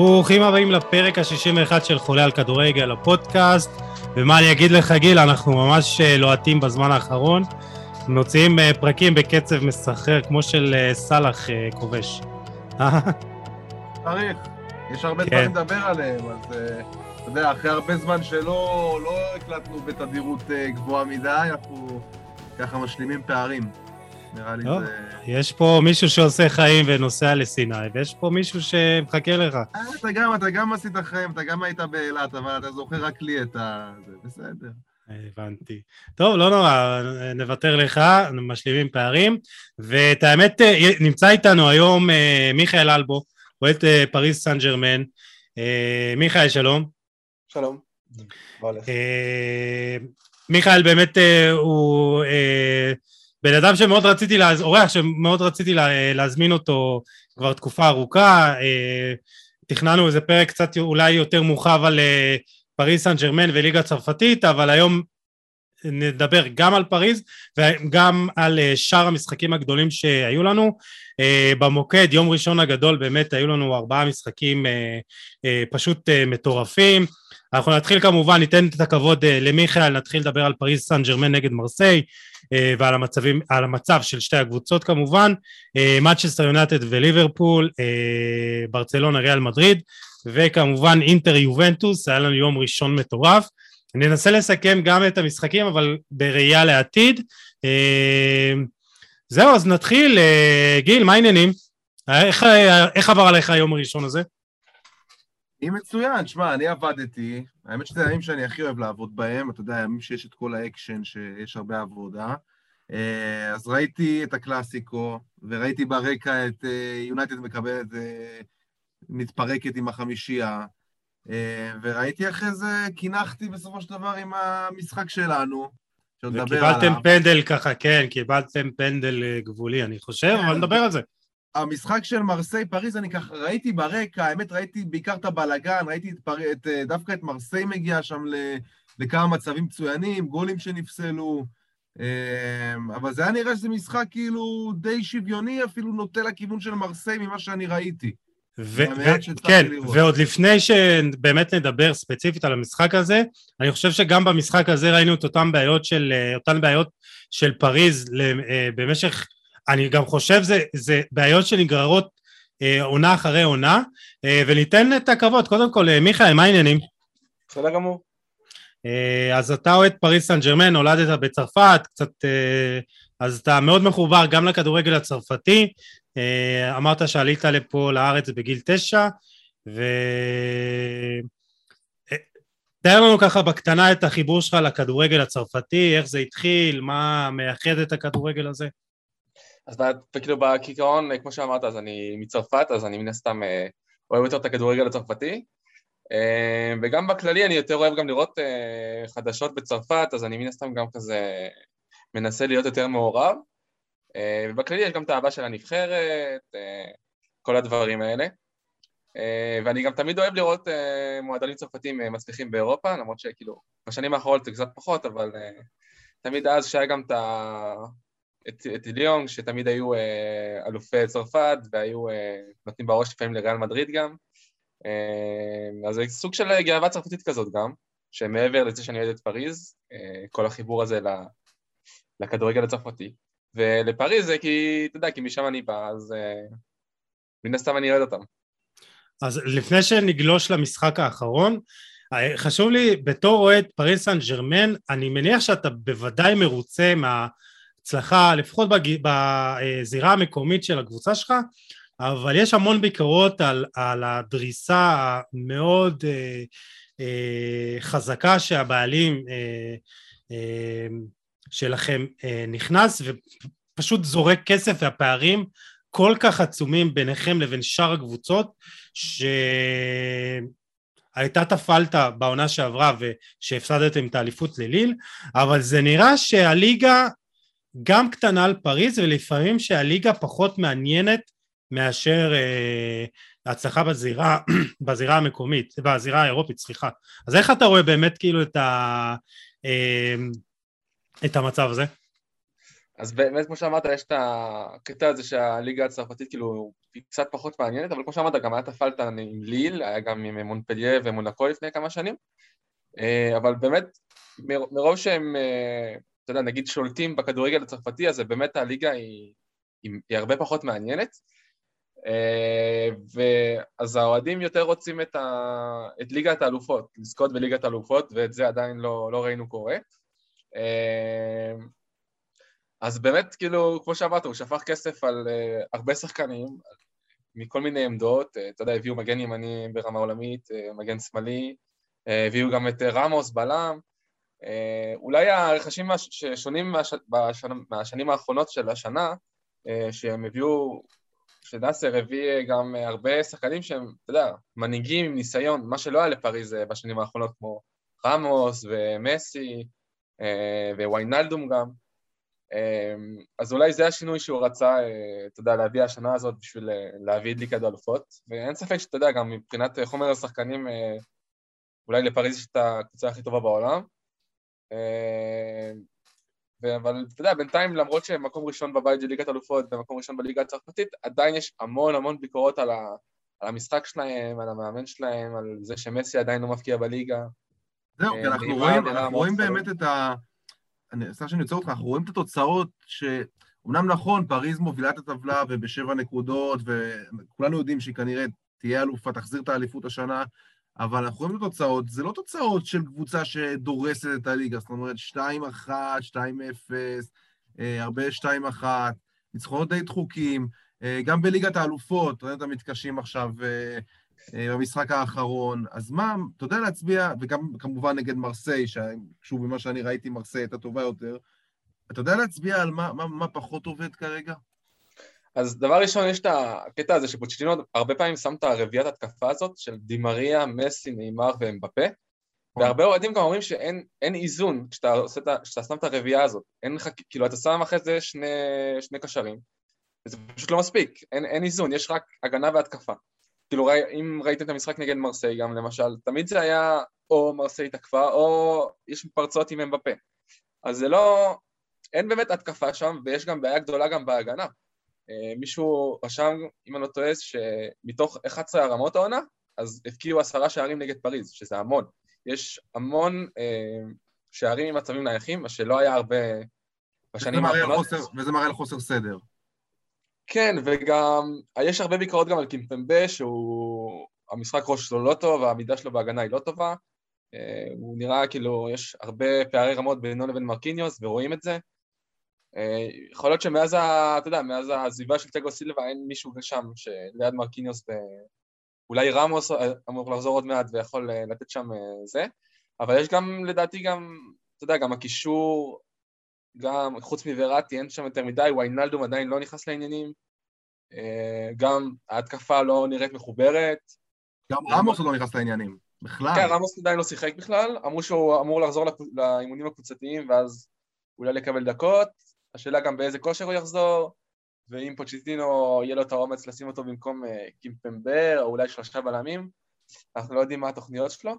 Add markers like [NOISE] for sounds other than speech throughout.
ברוכים הבאים לפרק ה-61 של חולה על כדורגל, הפודקאסט. ומה אני אגיד לך, גיל, אנחנו ממש אה, לוהטים בזמן האחרון. מוציאים אה, פרקים בקצב מסחרר, כמו של אה, סאלח כובש. צריך, יש הרבה כן. דברים לדבר עליהם, אז אתה יודע, אחרי הרבה זמן שלא לא הקלטנו בתדירות גבוהה מדי, אנחנו ככה משלימים פערים. נראה לי זה... יש פה מישהו שעושה חיים ונוסע לסיני, ויש פה מישהו שמחכה לך. אה, אתה גם, אתה גם עשית חיים, אתה גם היית באילת, אבל אתה זוכר רק לי את ה... זה בסדר. הבנתי. טוב, לא נורא, נוותר לך, משלימים פערים. ואת האמת, אה, נמצא איתנו היום אה, מיכאל אלבו, אוהד פריס סן ג'רמן. מיכאל, שלום. שלום. מיכאל באמת הוא בן אדם שמאוד רציתי, לה... אורח שמאוד רציתי לה... להזמין אותו כבר תקופה ארוכה, אה, תכננו איזה פרק קצת אולי יותר מורחב על אה, סן ג'רמן וליגה צרפתית, אבל היום נדבר גם על פריז וגם על אה, שאר המשחקים הגדולים שהיו לנו. במוקד, יום ראשון הגדול, באמת היו לנו ארבעה משחקים פשוט מטורפים. אנחנו נתחיל כמובן, ניתן את הכבוד למיכאל, נתחיל לדבר על פריז סן ג'רמן נגד מרסיי. אה, ועל המצבים, המצב של שתי הקבוצות כמובן, מצ'סטר יונטד וליברפול, אה, ברצלונה ריאל מדריד, וכמובן אינטר יובנטוס, היה לנו יום ראשון מטורף. ננסה לסכם גם את המשחקים, אבל בראייה לעתיד. אה, זהו, אז נתחיל. גיל, מה העניינים? איך, איך עבר עליך היום הראשון הזה? היא מצוין, שמע, אני עבדתי, האמת שזה הימים שאני הכי אוהב לעבוד בהם, אתה יודע, הימים שיש את כל האקשן, שיש הרבה עבודה. אה, אז ראיתי את הקלאסיקו, וראיתי ברקע את יונייטד אה, מקבלת, אה, מתפרקת עם החמישייה, וראיתי אחרי זה, קינחתי בסופו של דבר עם המשחק שלנו, וקיבלתם פנדל ככה, כן, קיבלתם פנדל גבולי, אני חושב, אבל נדבר על זה. המשחק של מרסיי פריז, אני ככה ראיתי ברקע, האמת ראיתי בעיקר את הבלגן, ראיתי את פר... את, אה, דווקא את מרסיי מגיע שם לכמה מצבים מצוינים, גולים שנפסלו, אמ, אבל זה היה נראה שזה משחק כאילו די שוויוני, אפילו נוטה לכיוון של מרסיי ממה שאני ראיתי. ו- ו- כן, ועוד לפני שבאמת נדבר ספציפית על המשחק הזה, אני חושב שגם במשחק הזה ראינו את אותן בעיות של, אה, אותן בעיות של פריז אה, במשך אני גם חושב זה, זה בעיות שנגררות אה, עונה אחרי עונה, אה, וניתן את הכבוד. קודם כל, אה, מיכאל, מה העניינים? בסדר גמור. אה, אז אתה אוהד פריס סן ג'רמן, נולדת בצרפת, קצת... אה, אז אתה מאוד מחובר גם לכדורגל הצרפתי, אה, אמרת שעלית לפה לארץ בגיל תשע, ו... אה, תאר לנו ככה בקטנה את החיבור שלך לכדורגל הצרפתי, איך זה התחיל, מה מייחד את הכדורגל הזה. אז כאילו בכיכרון, כמו שאמרת, אז אני מצרפת, אז אני מן הסתם אה, אוהב יותר את הכדורגל הצרפתי. אה, וגם בכללי אני יותר אוהב גם לראות אה, חדשות בצרפת, אז אני מן הסתם גם כזה מנסה להיות יותר מעורב. ובכללי יש גם את האהבה של הנבחרת, כל הדברים האלה. ואני גם תמיד אוהב לראות מועדונים צרפתיים מצליחים באירופה, למרות שכאילו בשנים האחרונות זה קצת פחות, אבל תמיד אז שהיה גם את ה... את, את ליאונג, שתמיד היו אה, אלופי צרפת והיו אה, נותנים בראש לפעמים לריאל מדריד גם. אה, אז זה סוג של גאווה צרפתית כזאת גם, שמעבר לזה שאני אוהד את פריז, אה, כל החיבור הזה לכדורגל הצרפתי. ולפריז זה כי, אתה יודע, כי משם אני בא, אז אה, מן הסתם אני אוהד אותם. אז לפני שנגלוש למשחק האחרון, אה, חשוב לי, בתור אוהד פריז סן ג'רמן, אני מניח שאתה בוודאי מרוצה מה... הצלחה, לפחות בזירה המקומית של הקבוצה שלך, אבל יש המון ביקורות על, על הדריסה המאוד אה, אה, חזקה שהבעלים אה, אה, שלכם אה, נכנס ופשוט זורק כסף והפערים כל כך עצומים ביניכם לבין שאר הקבוצות שהייתה תפלת בעונה שעברה ושהפסדתם את האליפות לליל, אבל זה נראה שהליגה גם קטנה על פריז ולפעמים שהליגה פחות מעניינת מאשר אה, הצלחה בזירה, [CLEARS THROAT] בזירה המקומית, בזירה האירופית, סליחה. אז איך אתה רואה באמת כאילו את, ה, אה, את המצב הזה? אז באמת, כמו שאמרת, יש את הקטע הזה שהליגה הצרפתית כאילו היא קצת פחות מעניינת, אבל כמו שאמרת, גם היה את עם ליל, היה גם עם מונפליה ומונקו לפני כמה שנים, אה, אבל באמת, מרוב שהם, אה, אתה יודע, נגיד שולטים בכדורגל הצרפתי, אז באמת הליגה היא, היא, היא הרבה פחות מעניינת. אה, ואז האוהדים יותר רוצים את, ה... את ליגת האלופות, לזכות בליגת האלופות, ואת זה עדיין לא, לא ראינו קורה. אז באמת, כאילו, כמו שאמרת, הוא שפך כסף על uh, הרבה שחקנים מכל מיני עמדות, אתה יודע, הביאו מגן ימני ברמה עולמית, מגן שמאלי, הביאו גם את רמוס, בלם. Uh, אולי הרכשים ששונים מהש... בשנ... מהשנים האחרונות של השנה, uh, שהם הביאו, שנאסר הביא גם uh, הרבה שחקנים שהם, אתה יודע, מנהיגים עם ניסיון, מה שלא היה לפריז בשנים האחרונות, כמו רמוס ומסי וויינלדום גם. אז אולי זה השינוי שהוא רצה, אה, אתה יודע, להביא השנה הזאת בשביל אה, להביא את ליגת האלופות, ואין ספק שאתה יודע, גם מבחינת אה, חומר השחקנים, אולי לפריז יש את הקבוצה הכי טובה בעולם. אבל אתה יודע, בינתיים למרות שהם מקום ראשון בבית של ליגת אלופות ומקום ראשון בליגה הצרפתית, עדיין יש המון המון ביקורות על, ה, על המשחק שלהם, על המאמן שלהם, על זה שמסי עדיין לא מפקיע בליגה. זהו, כי אנחנו רואים, אנחנו רואים באמת את ה... אני, סליחה שאני עוצר אותך, אנחנו רואים את התוצאות שאומנם נכון, פריז מובילה את הטבלה ובשבע נקודות, וכולנו יודעים שהיא כנראה תהיה אלופה, תחזיר את האליפות השנה, אבל אנחנו רואים את התוצאות, זה לא תוצאות של קבוצה שדורסת את הליגה, זאת אומרת 2-1, 2-0, אה, הרבה 2-1, ניצחונות די דחוקים, אה, גם בליגת האלופות, ראינו את המתקשים עכשיו אה, במשחק האחרון. אז מה, אתה יודע להצביע, וגם כמובן נגד מרסיי, שוב, ממה שאני ראיתי, מרסיי הייתה טובה יותר, אתה יודע להצביע על מה, מה, מה פחות עובד כרגע? אז דבר ראשון, יש את הקטע הזה שפוצ'טינו הרבה פעמים שם את הרביעיית התקפה הזאת של דימריה, מסי, נאמר ואמבפה, נכון. והרבה אוהדים גם אומרים שאין איזון כשאתה, עושה, כשאתה שם את הרביעייה הזאת. אין לך, כאילו, אתה שם אחרי זה שני, שני קשרים, וזה פשוט לא מספיק, אין, אין איזון, יש רק הגנה והתקפה. כאילו ראי, אם ראיתם את המשחק נגד מרסיי גם למשל, תמיד זה היה או מרסיי תקפה או יש פרצות עם אמבפה. אז זה לא, אין באמת התקפה שם ויש גם בעיה גדולה גם בהגנה. אה, מישהו רשם, אם אני לא טועה, שמתוך 11 הרמות העונה, אז הפקיעו עשרה שערים נגד פריז, שזה המון. יש המון אה, שערים עם מצבים נייחים, מה שלא היה הרבה בשנים האחרונות. וזה מראה על חוסר סדר. כן, וגם, יש הרבה ביקורות גם על קימפמבה, שהוא, המשחק ראש שלו לא טוב, העמידה שלו בהגנה היא לא טובה. אה, הוא נראה כאילו, יש הרבה פערי רמות בינו לבין מרקיניוס, ורואים את זה. אה, יכול להיות שמאז, ה, אתה יודע, מאז העזיבה של תיאגו סילבה אין מישהו שם שליד מרקיניוס, אולי רמוס אמור לחזור עוד מעט ויכול אה, לתת שם זה, אבל יש גם, לדעתי גם, אתה יודע, גם הקישור גם חוץ מווראטי אין שם יותר מדי, ויינלדום עדיין לא נכנס לעניינים, אה, גם ההתקפה לא נראית מחוברת. גם רמוס לא נכנס לעניינים, בכלל. כן, רמוס עדיין לא שיחק בכלל, אמרו שהוא אמור לחזור לאימונים הקבוצתיים ואז אולי לקבל דקות, השאלה גם באיזה כושר הוא יחזור, ואם פוצ'יטינו יהיה לו את האומץ לשים אותו במקום אה, קימפמבר, או אולי שלושה בלמים, אנחנו לא יודעים מה התוכניות שלו,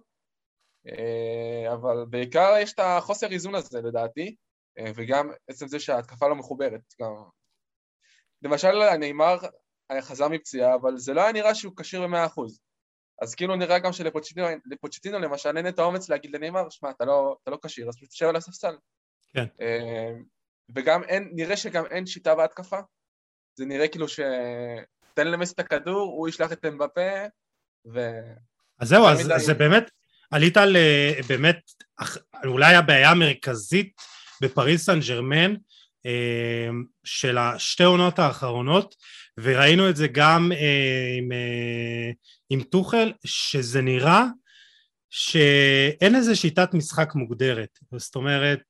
אה, אבל בעיקר יש את החוסר איזון הזה לדעתי, אה, וגם עצם זה שההתקפה לא מחוברת. גם... למשל, נאמר חזר מפציעה, אבל זה לא היה נראה שהוא כשיר במאה אחוז. אז כאילו נראה גם שלפוצ'טינו למשל אין את האומץ להגיד לנאמר, שמע, אתה לא, לא כשיר, אז פשוט תשב על הספסל. כן. וגם אין, נראה שגם אין שיטה בהתקפה. זה נראה כאילו ש... תן למס את הכדור, הוא ישלח את אמבפה, ו... אז זהו, אז זה באמת, עלית על אה, באמת, אולי הבעיה המרכזית בפריס סן ג'רמן אה, של השתי עונות האחרונות וראינו את זה גם אה, עם, עם טוחל שזה נראה שאין איזה שיטת משחק מוגדרת זאת אומרת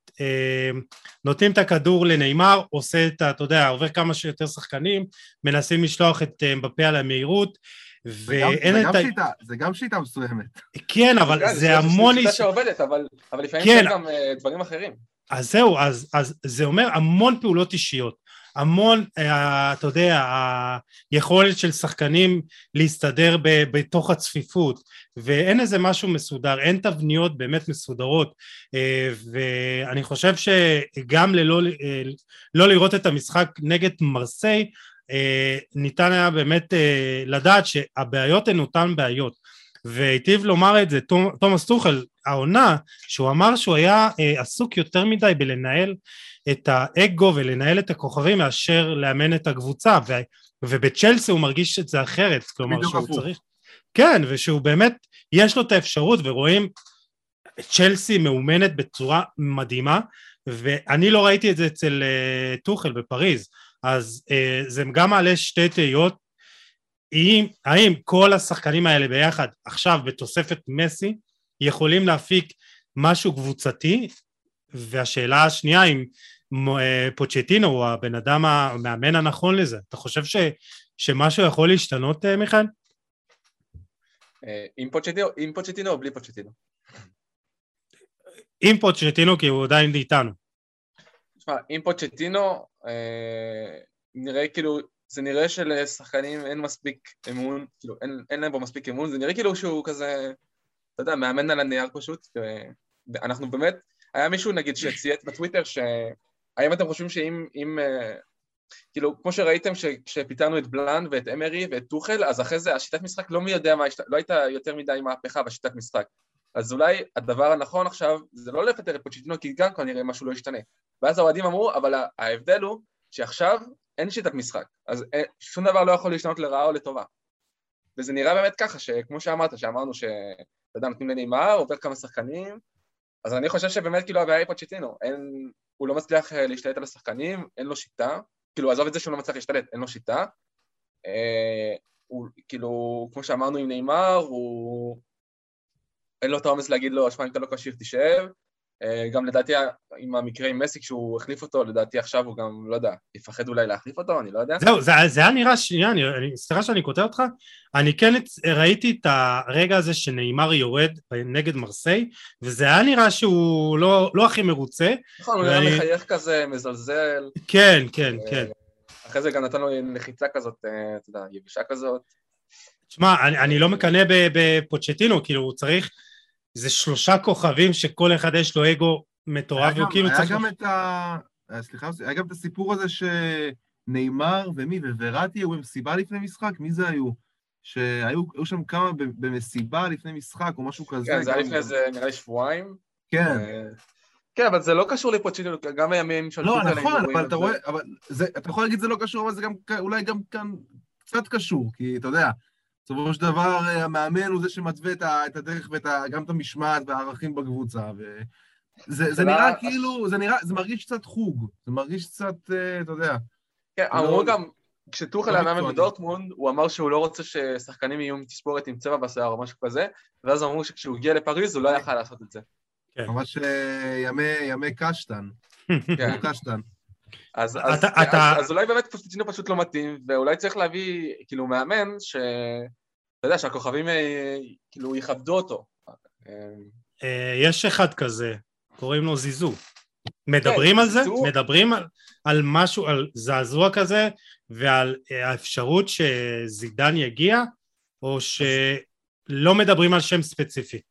נותנים את הכדור לנאמר עושה את ה... אתה יודע עובר כמה שיותר שחקנים מנסים לשלוח את מבפה על המהירות ואין את ה... שיטה, זה גם שיטה מסוימת. כן, אבל זה המון... זה שיטה שעובדת, אבל לפעמים כן. יש גם דברים אחרים. אז זהו, אז, אז זה אומר המון פעולות אישיות. המון, אתה יודע, היכולת של שחקנים להסתדר בתוך הצפיפות, ואין איזה משהו מסודר, אין תבניות באמת מסודרות, ואני חושב שגם ללא לא לראות את המשחק נגד מרסיי, ניתן היה באמת לדעת שהבעיות הן אותן בעיות. והיטיב לומר את זה תומאס טוחל, העונה, שהוא אמר שהוא היה אה, עסוק יותר מדי בלנהל את האגו ולנהל את הכוכבים מאשר לאמן את הקבוצה, ו, ובצ'לסי הוא מרגיש את זה אחרת, כלומר שהוא הפוך. צריך... כן, ושהוא באמת, יש לו את האפשרות, ורואים צ'לסי מאומנת בצורה מדהימה, ואני לא ראיתי את זה אצל uh, טוחל בפריז, אז uh, זה גם מעלה שתי תהיות האם, האם כל השחקנים האלה ביחד עכשיו בתוספת מסי יכולים להפיק משהו קבוצתי והשאלה השנייה אם אה, פוצ'טינו הוא הבן אדם המאמן הנכון לזה אתה חושב ש, שמשהו יכול להשתנות אה, מיכאל? אה, עם פוצ'טינו, עם פוצ'טינו או בלי פוצ'טינו? עם פוצ'טינו כי הוא עדיין איתנו. תשמע, עם פוצ'טינו נראה כאילו זה נראה שלשחקנים אין מספיק אמון, כאילו אין, אין להם בו מספיק אמון, זה נראה כאילו שהוא כזה, אתה יודע, מאמן על הנייר פשוט, אנחנו באמת, היה מישהו נגיד שצייץ בטוויטר שהאם אתם חושבים שאם, אם, אה, כאילו, כמו שראיתם כשפיתרנו את בלאן ואת אמרי ואת טוחל, אז אחרי זה השיטת משחק לא מי יודע מה, לא הייתה יותר מדי מהפכה בשיטת משחק. אז אולי הדבר הנכון עכשיו זה לא לפטר את פוצ'יטינו כי גם כנראה משהו לא ישתנה. ואז האוהדים אמרו, אבל ההבדל הוא שעכשיו אין שיטת משחק, אז אה, שום דבר לא יכול להשתנות לרעה או לטובה. וזה נראה באמת ככה, שכמו שאמרת, שאמרנו שאתה יודע, נותנים לנאמר, עובר כמה שחקנים, אז אני חושב שבאמת כאילו הבעיה היא פוצ'טינו, אין, הוא לא מצליח אה, להשתלט על השחקנים, אין לו שיטה, כאילו עזוב את זה שהוא לא מצליח להשתלט, אין לו שיטה. אה, הוא כאילו, כמו שאמרנו עם נאמר, הוא... אין לו את האומץ להגיד לו, שמע, אם אתה לא כשיר תשב, גם לדעתי עם המקרה עם מסי כשהוא החליף אותו, לדעתי עכשיו הוא גם, לא יודע, יפחד אולי להחליף אותו, אני לא יודע. זהו, זה, זה היה נראה, שנייה, סליחה שאני קוטע אותך, אני כן ראיתי את הרגע הזה שנאמר יורד נגד מרסיי, וזה היה נראה שהוא לא, לא הכי מרוצה. נכון, הוא ואני... היה מחייך כזה, מזלזל. כן, כן, ו... כן. אחרי זה גם נתן לו לחיצה כזאת, אה, אתה יודע, יבשה כזאת. תשמע, אני, אני לא מקנא בפוצ'טינו, כאילו הוא צריך... זה שלושה כוכבים שכל אחד יש לו אגו מטורף, והוא כאילו צריך... היה גם את ה... אה, סליחה, היה גם את הסיפור הזה שנאמר ומי, ווראטי היו במסיבה לפני משחק, מי זה היו? שהיו שם כמה במסיבה לפני משחק או משהו כזה. כן, זה היה לפני איזה נראה לי שבועיים. כן. אה, כן, אבל זה לא קשור לפוצ'ינו, גם הימים של... לא, נכון, אבל אתה רואה, אבל אתה יכול להגיד זה לא קשור, אבל זה גם אולי גם כאן קצת קשור, כי אתה יודע, בסופו של דבר המאמן הוא זה שמתווה את הדרך וגם את המשמעת והערכים בקבוצה. וזה זה נראה כאילו, זה נראה, זה מרגיש קצת חוג, זה מרגיש קצת, אה, אתה יודע. כן, אמרו גם, כשטוחל היה מאמן בדורטמונד, הוא אמר שהוא לא רוצה ששחקנים יהיו עם תספורת עם צבע בשיער או משהו כזה, ואז אמרו שכשהוא הגיע לפריז הוא לא יכל לעשות את זה. כן. ממש אה, ימי קשטן. כן. קשטן. אז, אז, אתה, אז, אתה... אז, אז אולי באמת פוסטיצינו פשוט לא מתאים, ואולי צריך להביא, כאילו, מאמן ש... אתה יודע, שהכוכבים אה, כאילו יכבדו אותו. אה, יש אחד כזה, קוראים לו זיזו. מדברים כן, על זה? מדברים על, על משהו, על זעזוע כזה, ועל אה, האפשרות שזידן יגיע, או שלא מדברים על שם ספציפי?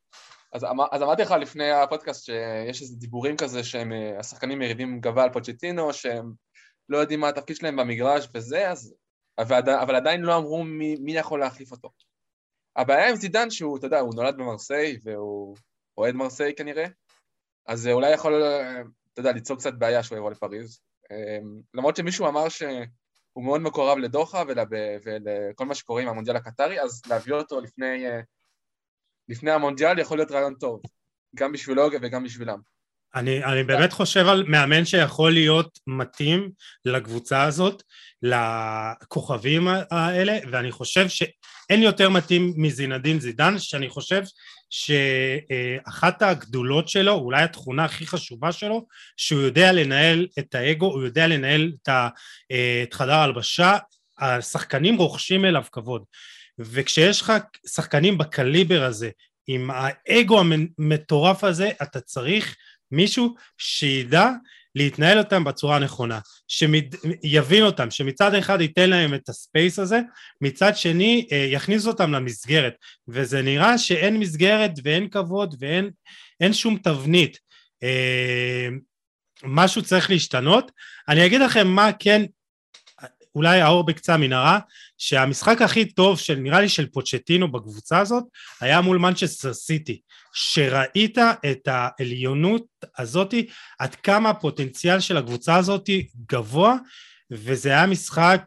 אז, אמ-, אז אמרתי לך לפני הפודקאסט שיש איזה דיבורים כזה שהשחקנים מריבים גבה על פוצ'טינו, שהם לא יודעים מה התפקיד שלהם במגרש וזה, אז, אבל, אבל עדיין לא אמרו מי, מי יכול להחליף אותו. הבעיה עם זידן שהוא, אתה יודע, הוא נולד במרסיי והוא אוהד מרסיי כנראה, אז זה אולי יכול, אתה יודע, ליצור קצת בעיה שהוא יבוא לפריז. אמ, למרות שמישהו אמר שהוא מאוד מקורב לדוחה ולכל מה שקורה עם המונדיאל הקטרי, אז להביא אותו לפני, לפני המונדיאל יכול להיות רעיון טוב, גם בשבילו וגם בשבילם. אני, אני באמת חושב על מאמן שיכול להיות מתאים לקבוצה הזאת, לכוכבים האלה, ואני חושב שאין יותר מתאים מזינדין זידן, שאני חושב שאחת הגדולות שלו, אולי התכונה הכי חשובה שלו, שהוא יודע לנהל את האגו, הוא יודע לנהל את, את חדר ההלבשה, השחקנים רוכשים אליו כבוד. וכשיש לך שחקנים בקליבר הזה, עם האגו המטורף הזה, אתה צריך מישהו שידע להתנהל אותם בצורה הנכונה, שיבין אותם, שמצד אחד ייתן להם את הספייס הזה, מצד שני אה, יכניס אותם למסגרת, וזה נראה שאין מסגרת ואין כבוד ואין שום תבנית. אה, משהו צריך להשתנות. אני אגיד לכם מה כן, אולי האור בקצה המנהרה, שהמשחק הכי טוב של נראה לי של פוצ'טינו בקבוצה הזאת היה מול מנצ'סטר סיטי. שראית את העליונות הזאתי, עד כמה הפוטנציאל של הקבוצה הזאתי גבוה, וזה היה משחק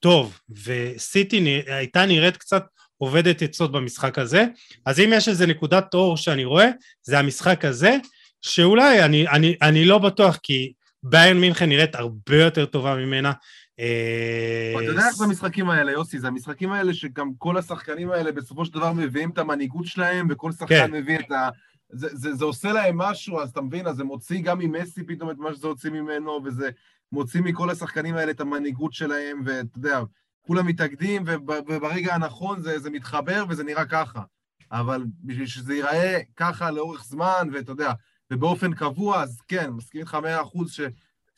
טוב, וסיטי הייתה נראית קצת עובדת עצות במשחק הזה, אז אם יש איזה נקודת אור שאני רואה, זה המשחק הזה, שאולי, אני, אני, אני לא בטוח, כי ביין מינכן נראית הרבה יותר טובה ממנה, אתה יודע איך זה המשחקים האלה, יוסי? זה המשחקים האלה שגם כל השחקנים האלה בסופו של דבר מביאים את המנהיגות שלהם, וכל שחקן כן. מביא את ה... זה, זה, זה עושה להם משהו, אז אתה מבין, אז זה מוציא גם ממסי פתאום את מה שזה הוציא ממנו, וזה מוציא מכל השחקנים האלה את המנהיגות שלהם, ואתה יודע, כולם מתאגדים, וברגע הנכון זה, זה מתחבר וזה נראה ככה. אבל בשביל שזה ייראה ככה לאורך זמן, ואתה יודע, ובאופן קבוע, אז כן, מסכים איתך מאה אחוז ש...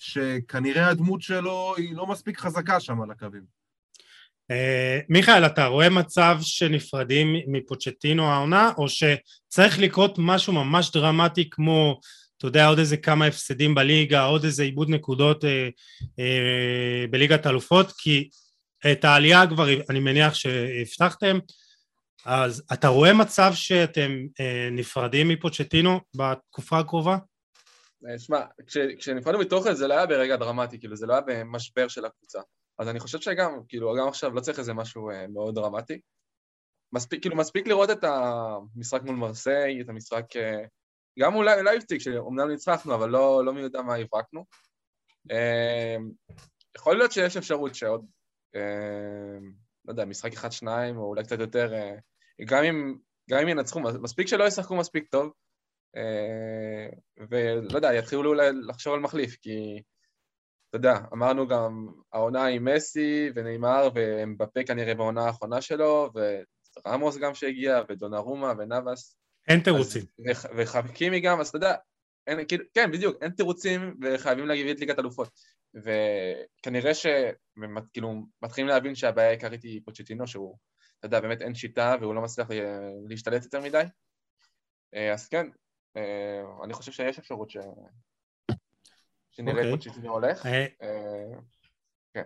שכנראה הדמות שלו היא לא מספיק חזקה שם על הקווים. Uh, מיכאל, אתה רואה מצב שנפרדים מפוצ'טינו העונה, או שצריך לקרות משהו ממש דרמטי כמו, אתה יודע, עוד איזה כמה הפסדים בליגה, עוד איזה עיבוד נקודות uh, uh, בליגת האלופות, כי את העלייה כבר, אני מניח שהבטחתם, אז אתה רואה מצב שאתם uh, נפרדים מפוצ'טינו בתקופה הקרובה? אה, שמע, כשנפרדנו מתוכן זה לא היה ברגע דרמטי, כאילו זה לא היה במשבר של הקבוצה. אז אני חושב שגם, כאילו, גם עכשיו לא צריך איזה משהו אה, מאוד דרמטי. מספיק, כאילו, מספיק לראות את המשחק מול מרסיי, את המשחק, אה, גם אולי לייפציג, שאומנם ניצחנו, אבל לא, לא מי יודע מה הברקנו. יכול להיות שיש אפשרות שעוד, לא יודע, משחק אחד-שניים, או אולי קצת יותר, גם אם, גם אם ינצחו, מספיק שלא ישחקו מספיק טוב, אה, ולא יודע, יתחילו אולי לחשוב על מחליף, כי אתה יודע, אמרנו גם העונה עם מסי ונאמר ומבפה כנראה בעונה האחרונה שלו, ורמוס גם שהגיע, ודונרומה ונאבס. אין תירוצים. וחבקימי גם, אז אתה יודע, אין, כאילו, כן, בדיוק, אין תירוצים וחייבים להגיד את ליגת אלופות. וכנראה שכאילו מתחילים להבין שהבעיה העיקרית היא פוצ'טינו, שהוא, אתה יודע, באמת אין שיטה והוא לא מצליח להשתלט יותר מדי. אה, אז כן, אה, אני חושב שיש אפשרות ש... שנראה אוקיי. פה הולך. אה, אה, כן.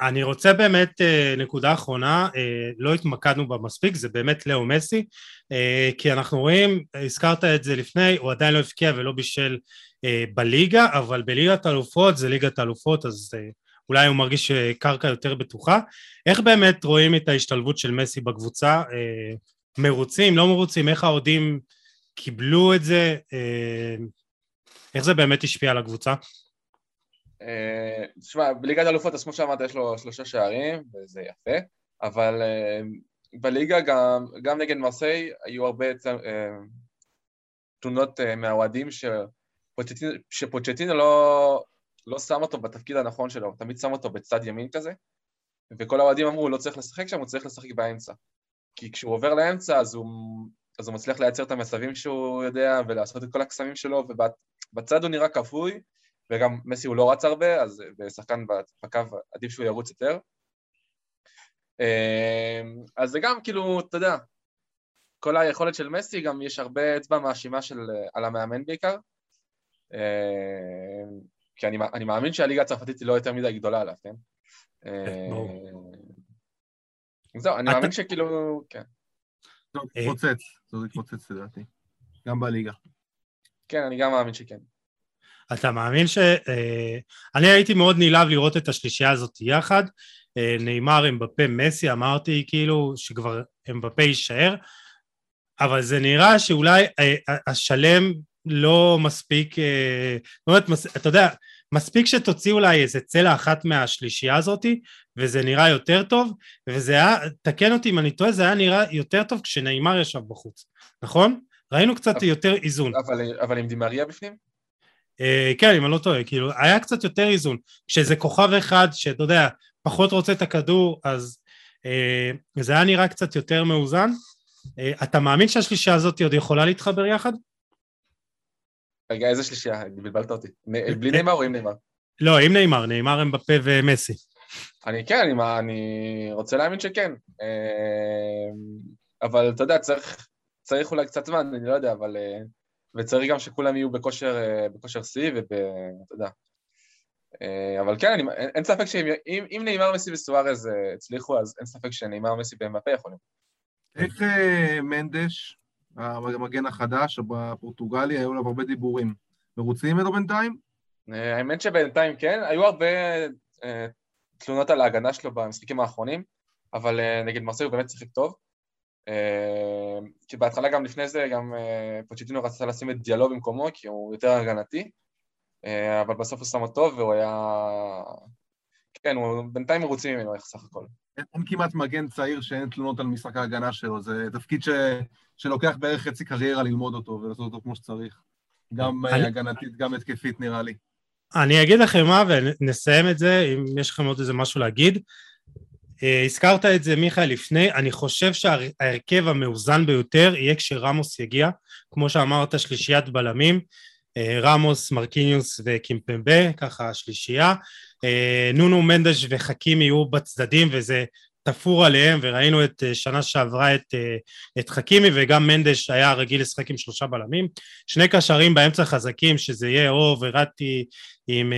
אני רוצה באמת נקודה אחרונה, לא התמקדנו בה מספיק, זה באמת לאו מסי, כי אנחנו רואים, הזכרת את זה לפני, הוא עדיין לא הבקיע ולא בישל בליגה, אבל בליגת האלופות זה ליגת האלופות, אז אולי הוא מרגיש קרקע יותר בטוחה. איך באמת רואים את ההשתלבות של מסי בקבוצה? מרוצים, לא מרוצים, איך האוהדים קיבלו את זה, אה, איך זה באמת השפיע על הקבוצה? אה, תשמע, בליגת האלופות, אז כמו שאמרת, יש לו שלושה שערים, וזה יפה, אבל אה, בליגה גם, גם נגד מרסיי היו הרבה תלונות מהאוהדים שפוצ'טינו לא, לא שם אותו בתפקיד הנכון שלו, תמיד שם אותו בצד ימין כזה, וכל האוהדים אמרו, הוא לא צריך לשחק שם, הוא צריך לשחק באמצע. כי כשהוא עובר לאמצע, אז הוא אז הוא מצליח לייצר את המצבים שהוא יודע ולעשות את כל הקסמים שלו, ובצד הוא נראה כבוי, וגם מסי הוא לא רץ הרבה, אז בשחקן בקו עדיף שהוא ירוץ יותר. אמ, אז זה גם כאילו, אתה יודע, כל היכולת של מסי, גם יש הרבה אצבע מאשימה של, על המאמן בעיקר. אמ, כי אני, אני מאמין שהליגה הצרפתית היא לא יותר מדי גדולה עליו, כן? כן אמ, זהו, אני מאמין שכאילו, כן. טוב, התפוצץ, זה התפוצץ לדעתי. גם בליגה. כן, אני גם מאמין שכן. אתה מאמין ש... אה, אני הייתי מאוד נלהב לראות את השלישייה הזאת יחד. אה, נאמר אמבפה מסי, אמרתי כאילו שכבר אמבפה יישאר, אבל זה נראה שאולי אה, השלם לא מספיק, זאת אומרת, אתה יודע, מספיק שתוציא אולי איזה צלע אחת מהשלישייה הזאתי, וזה נראה יותר טוב, וזה היה, תקן אותי אם אני טועה, זה היה נראה יותר טוב כשנעימר ישב בחוץ, נכון? ראינו קצת אבל, יותר איזון. אבל, אבל עם דימריה בפנים? אה, כן, אם אני לא טועה, כאילו, היה קצת יותר איזון. כשזה כוכב אחד, שאתה יודע, פחות רוצה את הכדור, אז אה, זה היה נראה קצת יותר מאוזן. אה, אתה מאמין שהשלישה הזאת עוד יכולה להתחבר יחד? רגע, איזה שלישייה? בלבלת אותי. בלי נאמר או עם נאמר? לא, עם נאמר, נאמר הם בפה ומסי. אני כן, אני, אני רוצה להאמין שכן. אבל אתה יודע, צריך, צריך אולי קצת זמן, אני לא יודע, אבל... וצריך גם שכולם יהיו בכושר, בכושר שיא ואתה יודע. אבל כן, אני, אין ספק שאם אם נאמר מסי וסוארז הצליחו, אז אין ספק שנאמר מסי במפה יכולים. איך מנדש, המגן החדש, בפורטוגלי, היו עליו הרבה דיבורים. מרוצים ממנו בינתיים? האמת שבינתיים כן, היו הרבה תלונות על ההגנה שלו במשחקים האחרונים, אבל נגד מרסי הוא באמת שיחק טוב. כי בהתחלה גם לפני זה, גם פוצ'טינו רצה לשים את דיאלו במקומו, כי הוא יותר הגנתי, אבל בסוף הוא שם אותו והוא היה... כן, הוא בינתיים מרוצים ממנו, איך סך הכל. אין, אין כמעט מגן צעיר שאין תלונות על משחק ההגנה שלו, זה תפקיד ש, שלוקח בערך חצי קריירה ללמוד אותו ולעשות אותו כמו שצריך. גם אני... הגנתית, גם התקפית נראה לי. אני אגיד לכם מה ונסיים את זה, אם יש לכם עוד איזה משהו להגיד. Uh, הזכרת את זה מיכאל לפני, אני חושב שההרכב המאוזן ביותר יהיה כשרמוס יגיע, כמו שאמרת שלישיית בלמים, רמוס, מרקיניוס וקימפמבה, ככה השלישייה, uh, נונו מנדש וחכים יהיו בצדדים וזה תפור עליהם וראינו את שנה שעברה את, את חכימי וגם מנדש היה רגיל לשחק עם שלושה בלמים. שני קשרים באמצע חזקים שזה יהיה או וראטי עם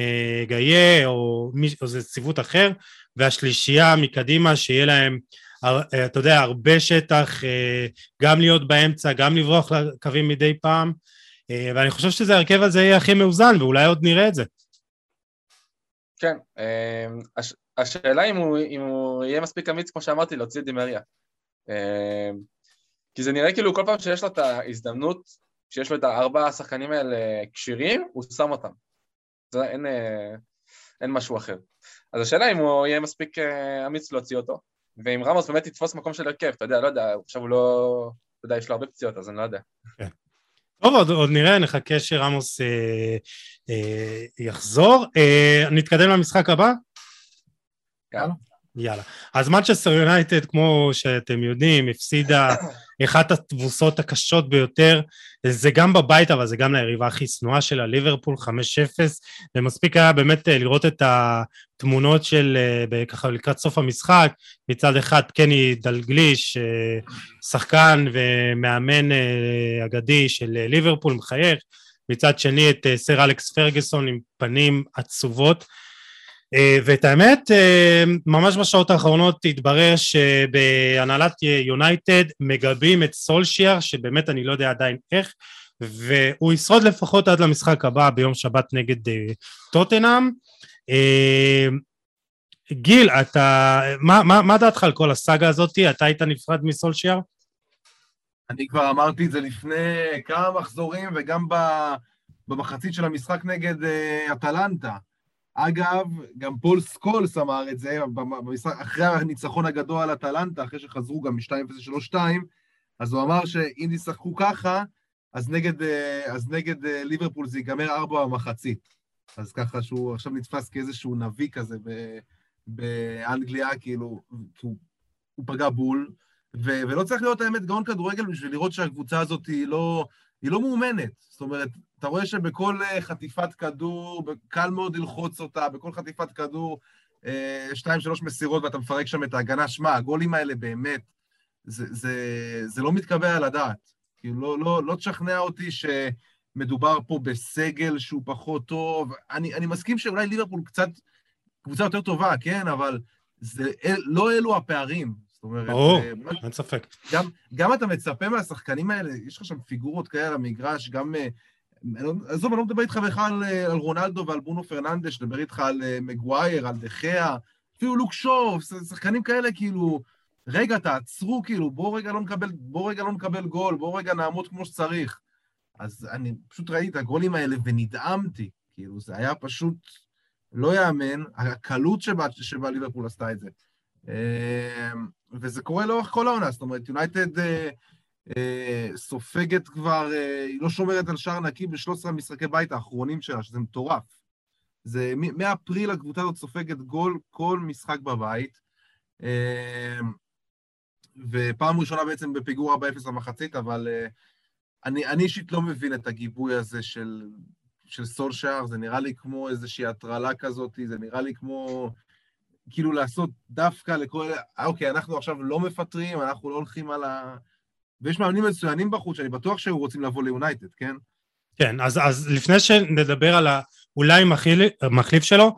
גאיה או, או זה ציוות אחר. והשלישייה מקדימה שיהיה להם אתה יודע הרבה שטח גם להיות באמצע גם לברוח לקווים מדי פעם ואני חושב שזה ההרכב הזה יהיה הכי מאוזן ואולי עוד נראה את זה כן, הש, השאלה אם הוא, אם הוא יהיה מספיק אמיץ, כמו שאמרתי, להוציא את דימריה. כי זה נראה כאילו כל פעם שיש לו את ההזדמנות, שיש לו את הארבעה השחקנים האלה כשירים, הוא שם אותם. זה, אין, אין משהו אחר. אז השאלה אם הוא יהיה מספיק אמיץ להוציא אותו, ואם רמוס באמת יתפוס מקום של הרכב, אתה יודע, לא יודע, עכשיו הוא לא... אתה יודע, יש לו הרבה פציעות, אז אני לא יודע. טוב, עוד, עוד נראה, נחכה שרמוס אה, אה, יחזור. אה, נתקדם למשחק הבא? יאללה. יאללה. אז מנצ'סטר יונייטד, כמו שאתם יודעים, הפסידה [COUGHS] אחת התבוסות הקשות ביותר, זה גם בבית, אבל זה גם ליריבה הכי שנואה שלה, ליברפול 5-0, ומספיק היה באמת אה, לראות את התמונות של, אה, ככה לקראת סוף המשחק, מצד אחד קני דלגליש, אה, שחקן ומאמן אגדי של ליברפול, מחייך, מצד שני את סר אלכס פרגוסון עם פנים עצובות, ואת האמת, אה, ממש בשעות האחרונות התברר שבהנהלת יונייטד מגבים את סולשיאר, שבאמת אני לא יודע עדיין איך, והוא ישרוד לפחות עד למשחק הבא ביום שבת נגד אה, טוטנהאם. גיל, אתה, מה, מה, מה דעתך על כל הסאגה הזאת? אתה היית נפרד מסולשיאר? אני כבר אמרתי את זה לפני כמה מחזורים, וגם במחצית של המשחק נגד אטלנטה. אגב, גם פול סקולס אמר את זה, במשחק, אחרי הניצחון הגדול על אטלנטה, אחרי שחזרו גם מ-2-0-3-2, אז הוא אמר שאם ישחקו ככה, אז נגד, אה, אז נגד אה, ליברפול זה ייגמר ארבע במחצית. אז ככה שהוא עכשיו נתפס כאיזשהו נביא כזה ב, באנגליה, כאילו, הוא, הוא פגע בול, ו, ולא צריך להיות האמת גאון כדורגל בשביל לראות שהקבוצה הזאת היא לא, היא לא מאומנת. זאת אומרת, אתה רואה שבכל אה, חטיפת כדור, קל מאוד ללחוץ אותה, בכל חטיפת כדור, אה, שתיים, שלוש מסירות ואתה מפרק שם את ההגנה. שמע, הגולים האלה באמת, זה, זה, זה לא מתקבל על הדעת. כאילו, לא, לא, לא תשכנע אותי שמדובר פה בסגל שהוא פחות טוב. אני, אני מסכים שאולי ליברפול קצת קבוצה יותר טובה, כן? אבל זה, לא אלו הפערים. זאת אומרת... ברור, אה, אין ספק. גם, גם אתה מצפה מהשחקנים האלה, יש לך שם פיגורות כאלה על המגרש, גם... אה, לא, עזוב, אני לא מדבר איתך בכלל על, אה, על רונלדו ועל בונו פרננדש, מדבר איתך על מגווייר, על דחיה, אפילו לוק שואו, שחקנים כאלה, כאילו, רגע, תעצרו, כאילו, בואו רגע לא בוא רגע לא נקבל גול, בואו רגע נעמוד כמו שצריך. אז אני פשוט ראיתי את הגולים האלה ונדהמתי, כאילו, זה היה פשוט לא יאמן, הקלות שבה, שבה ליברפול עשתה את זה. וזה קורה לאורך כל העונה, זאת אומרת, יונייטד אה, אה, סופגת כבר, אה, היא לא שומרת על שער נקי ב-13 משחקי בית האחרונים שלה, שזה מטורף. זה מאפריל הקבוצה הזאת סופגת גול כל משחק בבית, אה, ופעם ראשונה בעצם בפיגור 4-0 במחצית, אבל, אה, אני, אני אישית לא מבין את הגיבוי הזה של, של סולשאר, זה נראה לי כמו איזושהי הטרלה כזאת, זה נראה לי כמו כאילו לעשות דווקא לכל... אה, אוקיי, אנחנו עכשיו לא מפטרים, אנחנו לא הולכים על ה... ויש מאמנים מצוינים בחוץ, שאני בטוח שהיו רוצים לבוא ליונייטד, כן? כן, אז, אז לפני שנדבר על האולי מחליף שלו,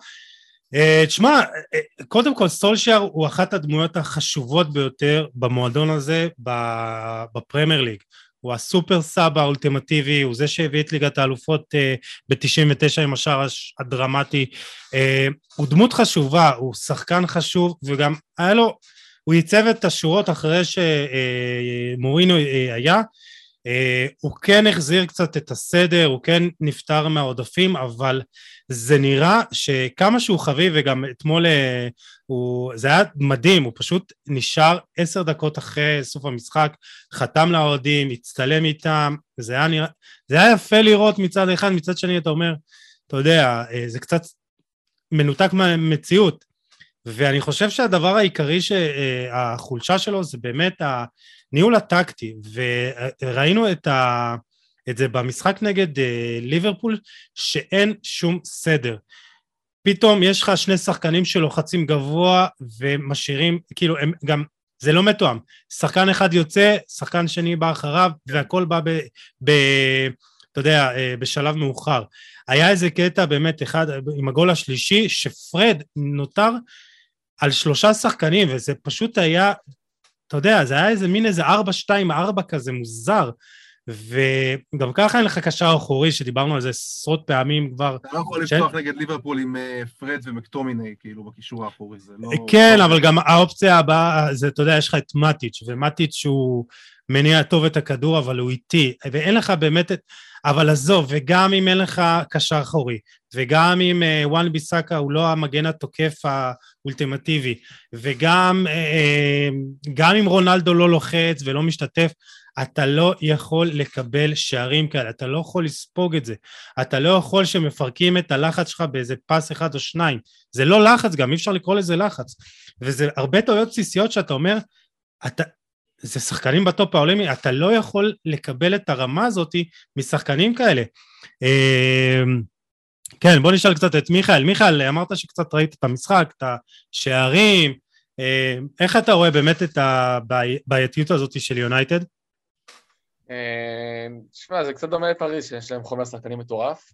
אה, תשמע, אה, קודם כל סולשייר הוא אחת הדמויות החשובות ביותר במועדון הזה בפרמייר ליג. הוא הסופר סאב האולטימטיבי, הוא זה שהביא את ליגת האלופות ב-99 עם השער הדרמטי. הוא דמות חשובה, הוא שחקן חשוב, וגם היה לו הוא ייצב את השורות אחרי שמורינו אה, היה, אה, הוא כן החזיר קצת את הסדר, הוא כן נפטר מהעודפים, אבל זה נראה שכמה שהוא חביב, וגם אתמול אה, הוא, זה היה מדהים, הוא פשוט נשאר עשר דקות אחרי סוף המשחק, חתם לאוהדים, הצטלם איתם, זה היה נראה, זה היה יפה לראות מצד אחד, מצד שני אתה אומר, אתה יודע, זה קצת מנותק מהמציאות, ואני חושב שהדבר העיקרי שהחולשה שלו זה באמת הניהול הטקטי, וראינו את, ה... את זה במשחק נגד אה, ליברפול, שאין שום סדר. פתאום יש לך שני שחקנים שלוחצים גבוה ומשאירים, כאילו הם גם, זה לא מתואם. שחקן אחד יוצא, שחקן שני בא אחריו, והכל בא ב... ב אתה יודע, אה, בשלב מאוחר. היה איזה קטע באמת אחד עם הגול השלישי, שפרד נותר על שלושה שחקנים, וזה פשוט היה, אתה יודע, זה היה איזה מין איזה ארבע, שתיים, ארבע כזה מוזר, וגם ככה אין לך קשר אחורי, שדיברנו על זה עשרות פעמים כבר. אתה לא יכול לפתוח נגד ליברפול עם אה, פרד ומקטומיני, כאילו, בקישור האחורי, זה לא... כן, אבל גם האופציה הבאה, זה, אתה יודע, יש לך את מטיץ', ומטיץ' הוא מניע טוב את הכדור, אבל הוא איטי, ואין לך באמת את... אבל עזוב, וגם אם אין לך קשר אחורי, וגם אם אה, וואן ביסאקה הוא לא המגן התוקף האולטימטיבי, וגם אה, גם אם רונלדו לא לוחץ ולא משתתף, אתה לא יכול לקבל שערים כאלה, אתה לא יכול לספוג את זה, אתה לא יכול שמפרקים את הלחץ שלך באיזה פס אחד או שניים, זה לא לחץ גם, אי אפשר לקרוא לזה לחץ, וזה הרבה טעויות בסיסיות שאתה אומר, אתה, זה שחקנים בטופ העולמי, אתה לא יכול לקבל את הרמה הזאת משחקנים כאלה. אמ, כן, בוא נשאל קצת את מיכאל. מיכאל, אמרת שקצת ראית את המשחק, את השערים, אמ, איך אתה רואה באמת את הבעייתיות הזאת של יונייטד? תשמע, אמ, זה קצת דומה לפריז, שיש להם חומר שחקנים מטורף.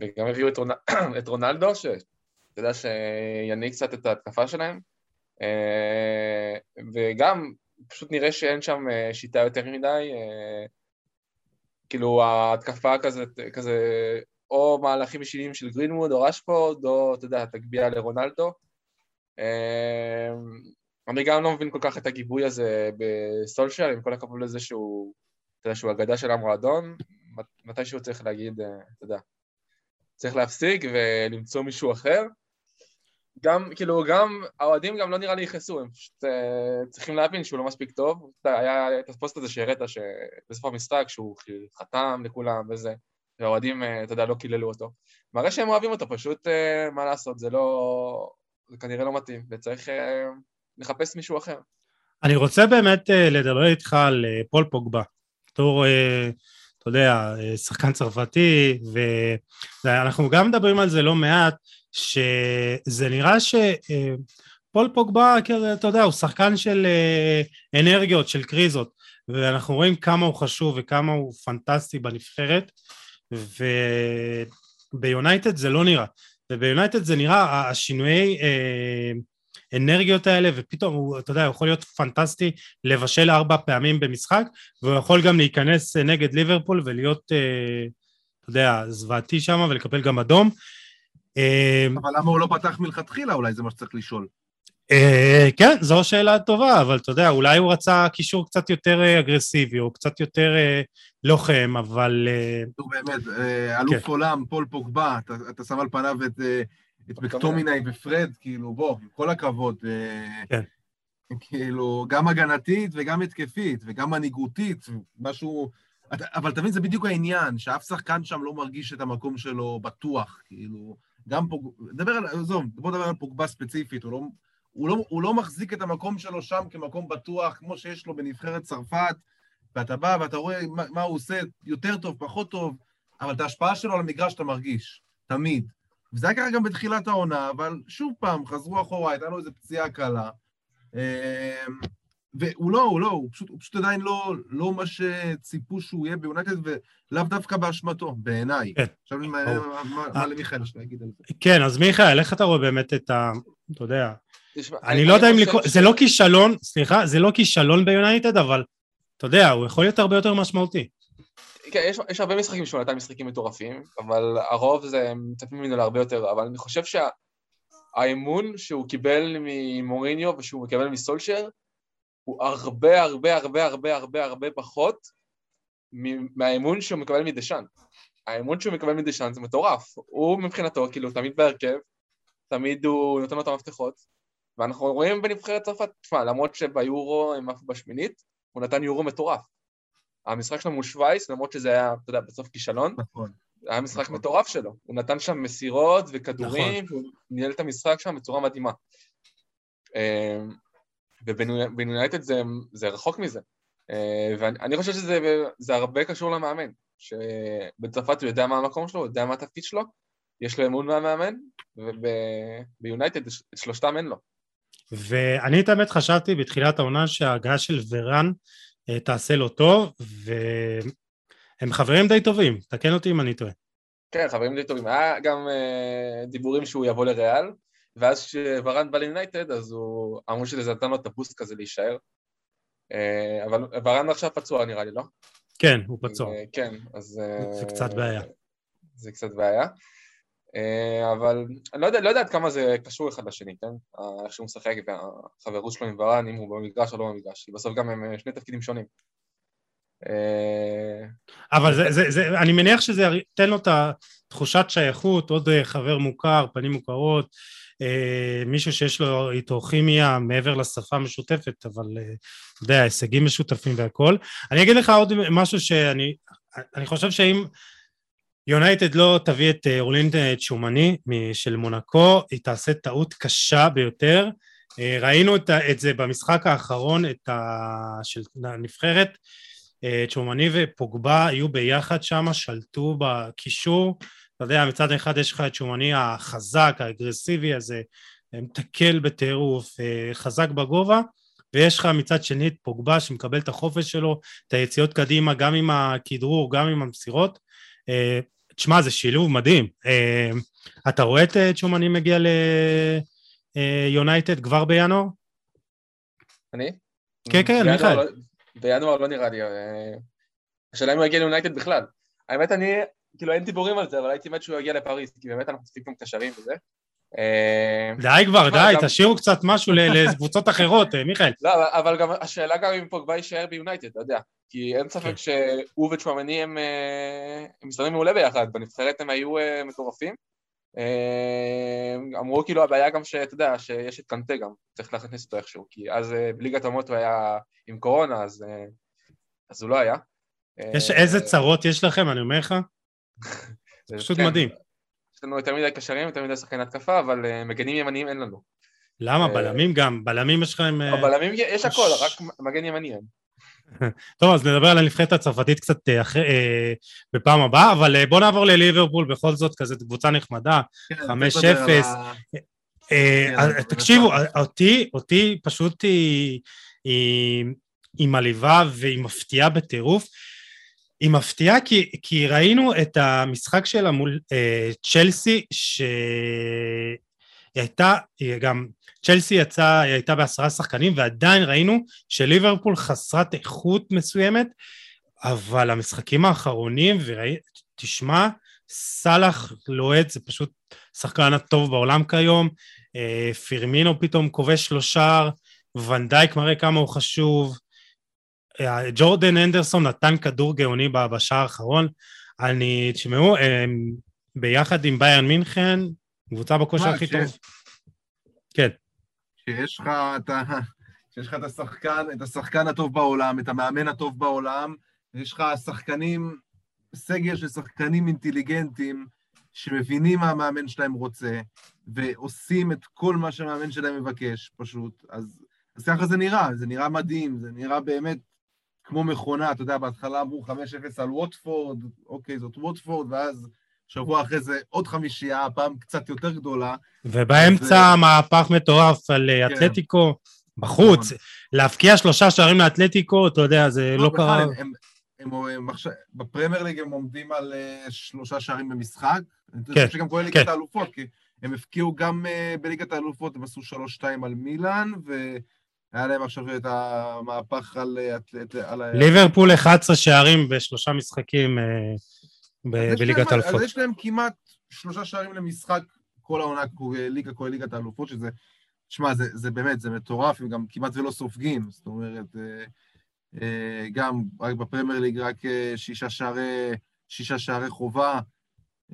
וגם הביאו את [CLEARS THROAT] רונלדו, שאתה יודע שינהיג קצת את ההתקפה שלהם. אה, וגם פשוט נראה שאין שם אה, שיטה יותר מדי, אה, כאילו ההתקפה כזה, כזה או מהלכים אישיים של גרינווד או רשפורד, או אתה יודע, תגביה לרונלדו. אני גם לא מבין כל כך את הגיבוי הזה בסולשיאל, עם כל הכבוד לזה שהוא, אתה יודע, שהוא אגדה של המועדון, מתי שהוא צריך להגיד, אתה יודע, צריך להפסיק ולמצוא מישהו אחר. גם, כאילו, גם, האוהדים גם לא נראה לי יכעסו, הם פשוט uh, צריכים להבין שהוא לא מספיק טוב. היה את הפוסט הזה שהראית שבסוף המשחק שהוא חתם לכולם וזה, והאוהדים, uh, אתה יודע, לא קיללו אותו. מראה שהם אוהבים אותו, פשוט, uh, מה לעשות, זה לא... זה כנראה לא מתאים, וצריך uh, לחפש מישהו אחר. אני רוצה באמת uh, לדבר איתך על uh, פול פוגבה. בתור, uh, אתה יודע, שחקן צרפתי, ואנחנו גם מדברים על זה לא מעט, שזה נראה שפול פוגבה, אתה יודע, הוא שחקן של אה, אנרגיות, של קריזות, ואנחנו רואים כמה הוא חשוב וכמה הוא פנטסטי בנבחרת, וביונייטד זה לא נראה, וביונייטד זה נראה, השינויי אה, אנרגיות האלה, ופתאום הוא, אתה יודע, הוא יכול להיות פנטסטי, לבשל ארבע פעמים במשחק, והוא יכול גם להיכנס נגד ליברפול ולהיות, אה, אתה יודע, זוועתי שם ולקבל גם אדום. אמ, אבל למה הוא לא פתח מלכתחילה? אולי זה מה שצריך לשאול. אה, כן, זו שאלה טובה, אבל אתה יודע, אולי הוא רצה קישור קצת יותר אה, אגרסיבי, או קצת יותר אה, לוחם, אבל... נו באמת, אלוף כן. עולם, פול פוגבה, אתה שם על פניו את מקטומיני ופרד, כאילו, בוא, עם כל הכבוד. כן. [LAUGHS] כאילו, גם הגנתית וגם התקפית, וגם מנהיגותית, משהו... אבל תבין, זה בדיוק העניין, שאף שחקן שם לא מרגיש את המקום שלו בטוח, כאילו... גם פוג... דבר על... עזוב, בוא נדבר על פוגבה ספציפית, הוא לא, הוא, לא, הוא לא מחזיק את המקום שלו שם כמקום בטוח, כמו שיש לו בנבחרת צרפת, ואתה בא ואתה רואה מה, מה הוא עושה יותר טוב, פחות טוב, אבל את ההשפעה שלו על המגרש אתה מרגיש, תמיד. וזה היה ככה גם בתחילת העונה, אבל שוב פעם, חזרו אחורה, הייתה לו איזו פציעה קלה. אה, והוא לא, הוא לא, הוא פשוט, הוא פשוט עדיין לא, לא מה שציפו שהוא יהיה ביונייטד, ולאו דווקא באשמתו, בעיניי. כן. עכשיו, מה, מה, מה למיכאל יש להגיד על זה? כן, אז מיכאל, איך אתה רואה באמת את ה... אתה יודע... אני לא יודע אם לקרוא... זה לא כישלון, סליחה, זה לא כישלון ביונייטד, אבל אתה יודע, הוא יכול להיות הרבה יותר משמעותי. כן, יש, יש הרבה משחקים שהוא נתן משחקים מטורפים, אבל הרוב זה מצפים ממנו להרבה יותר, אבל אני חושב שהאמון שהוא קיבל ממוריניו ושהוא מקבל מסולשיאר, הוא הרבה הרבה הרבה הרבה הרבה הרבה פחות מהאמון שהוא מקבל מדשאן. האמון שהוא מקבל מדשאן זה מטורף. הוא מבחינתו, כאילו, תמיד בהרכב, תמיד הוא נותן לו את המפתחות, ואנחנו רואים בנבחרת צרפת, תשמע, למרות שביורו הם עפו בשמינית, הוא נתן יורו מטורף. המשחק שלו מול שווייץ, למרות שזה היה, אתה יודע, בסוף כישלון, נכון. היה משחק נכון. מטורף שלו. הוא נתן שם מסירות וכדורים, נכון. והוא ניהל את המשחק שם בצורה מדהימה. אמ, ובניונייטד זה, זה רחוק מזה. אה, ואני חושב שזה הרבה קשור למאמן, שבצרפת הוא יודע מה המקום שלו, הוא יודע מה התפקיד שלו, יש לו אמון מהמאמן, וביונייטד את שלושתם אין לו. ואני את האמת חשבתי בתחילת העונה שההגעה של ורן תעשה לו טוב, והם חברים די טובים, תקן אותי אם אני טועה. כן, חברים די טובים. היה גם uh, דיבורים שהוא יבוא לריאל, ואז כשוורן בא ליונייטד, אז הוא אמרו שזה נתן לו את הבוסט כזה להישאר. Uh, אבל ורן עכשיו פצוע נראה לי, לא? כן, הוא פצוע. Uh, כן, אז... זה קצת בעיה. זה קצת בעיה. אה, אבל אני לא יודע, לא יודע עד כמה זה קשור אחד לשני, כן? איך שהוא משחק והחברות שלו עם ורן, אם הוא במגרש או לא במגרש, בסוף גם הם אה, שני תפקידים שונים. אה, אבל זה, זה, זה, אני מניח שזה ייתן לו את התחושת שייכות, עוד חבר מוכר, פנים מוכרות, מישהו שיש לו איתו כימיה מעבר לשפה המשותפת, אבל אתה יודע, הישגים משותפים והכל. אני אגיד לך עוד משהו שאני אני חושב שאם יונייטד לא תביא את אה, אורלין צ'ומני של מונקו, היא תעשה טעות קשה ביותר. אה, ראינו את, זה במשחק האחרון ה, של הנבחרת, אה, צ'ומני ופוגבה היו ביחד שם, שלטו בקישור. אתה יודע, מצד אחד יש לך את צ'ומני החזק, האגרסיבי הזה, מתקל בטירוף, חזק בגובה, ויש לך מצד שני את פוגבה שמקבל את החופש שלו, את היציאות קדימה, גם עם הכדרור, גם עם המסירות. תשמע, זה שילוב מדהים. אה, אתה רואה את אה, צ'ומני מגיע ליונייטד אה, כבר בינואר? אני? כן, כן, מיכאל. לא- בינואר לא נראה לי. השאלה אם הוא יגיע ליונייטד בכלל. האמת, אני, כאילו אין דיבורים על זה, אבל הייתי מת שהוא יגיע לפריז, כי באמת אנחנו צופים קשרים וזה. די כבר, די, תשאירו קצת משהו לקבוצות אחרות, מיכאל. לא, אבל גם השאלה גם אם פוגבה יישאר ביונייטד, אתה יודע. כי אין ספק כן. שהוא וצ'ואמני הם, אה, מסתדרים מעולה ביחד, בנבחרת הם היו אה, מטורפים. אה, אמרו כאילו הבעיה גם שאתה יודע, שיש את קנטה גם, צריך להכניס אותו איכשהו, כי אז בליגת האומות הוא היה עם קורונה, אז, אז הוא לא היה. יש איזה צרות יש לכם, אני אומר לך? זה פשוט כן, מדהים. יש לנו יותר מדי קשרים, יותר מדי שחקני התקפה, אבל מגנים ימניים אין לנו. למה? בלמים גם, בלמים יש לכם... בלמים יש הכל, רק מגן ימני אין. [LAUGHS] טוב, אז נדבר על הנבחרת הצרפתית קצת אה, אחרי, אה, בפעם הבאה, אבל אה, בוא נעבור לליברפול, בכל זאת, כזאת קבוצה נחמדה, 5-0. כן, כן, תקשיבו, אותי, אותי פשוט היא, היא, היא מלהיבה והיא מפתיעה בטירוף. היא מפתיעה כי, כי ראינו את המשחק שלה מול אה, צ'לסי, שהיא הייתה, היא גם צ'לסי יצאה, היא הייתה בעשרה שחקנים ועדיין ראינו שליברפול חסרת איכות מסוימת, אבל המשחקים האחרונים, ותשמע, סאלח לוהט זה פשוט שחקן הטוב בעולם כיום, אה, פירמינו פתאום כובש שלושה, ונדייק מראה כמה הוא חשוב, ג'ורדן אנדרסון נתן כדור גאוני בשער האחרון, אני, תשמעו, ביחד עם ביאן מינכן, קבוצה בכושר הכי טוב. כן. שיש לך את, ה... שיש לך את, השחקן, את השחקן הטוב בעולם, את המאמן הטוב בעולם, ויש לך שחקנים, סגל של שחקנים אינטליגנטים, שמבינים מה המאמן שלהם רוצה, ועושים את כל מה שהמאמן שלהם מבקש, פשוט. אז, אז ככה זה נראה, זה נראה מדהים, זה נראה באמת כמו מכונה, אתה יודע, בהתחלה אמרו 5-0 על ווטפורד, אוקיי, זאת ווטפורד, ואז שבוע אחרי זה עוד חמישייה, הפעם קצת יותר גדולה. ובאמצע מהפך מטורף על אה, כן. אתלטיקו, בחוץ. נכון. להבקיע שלושה שערים לאתלטיקו, אתה יודע, זה לא בכלל, קרה. הם- הם- הם- הם עכשיו- בפרמייר ליג הם עומדים על אה, שלושה שערים במשחק. אני כן, חושב שגם כולל ליגת כן. האלופות, כי הם הפקיעו גם אה, בליגת האלופות, הם עשו שלוש-שתיים על מילאן, והיה להם עכשיו את המהפך על... ליברפול 11 שערים בשלושה משחקים אה, ב- בליגת האלופות. אז יש להם כמעט שלושה שערים למשחק כל העונה, ליגה, כולל ליגת האלופות, שזה... שמע, זה, זה באמת, זה מטורף, הם גם כמעט ולא סופגים, זאת אומרת, אה, אה, גם רק בפרמייר ליג רק שישה שערי, שישה שערי חובה.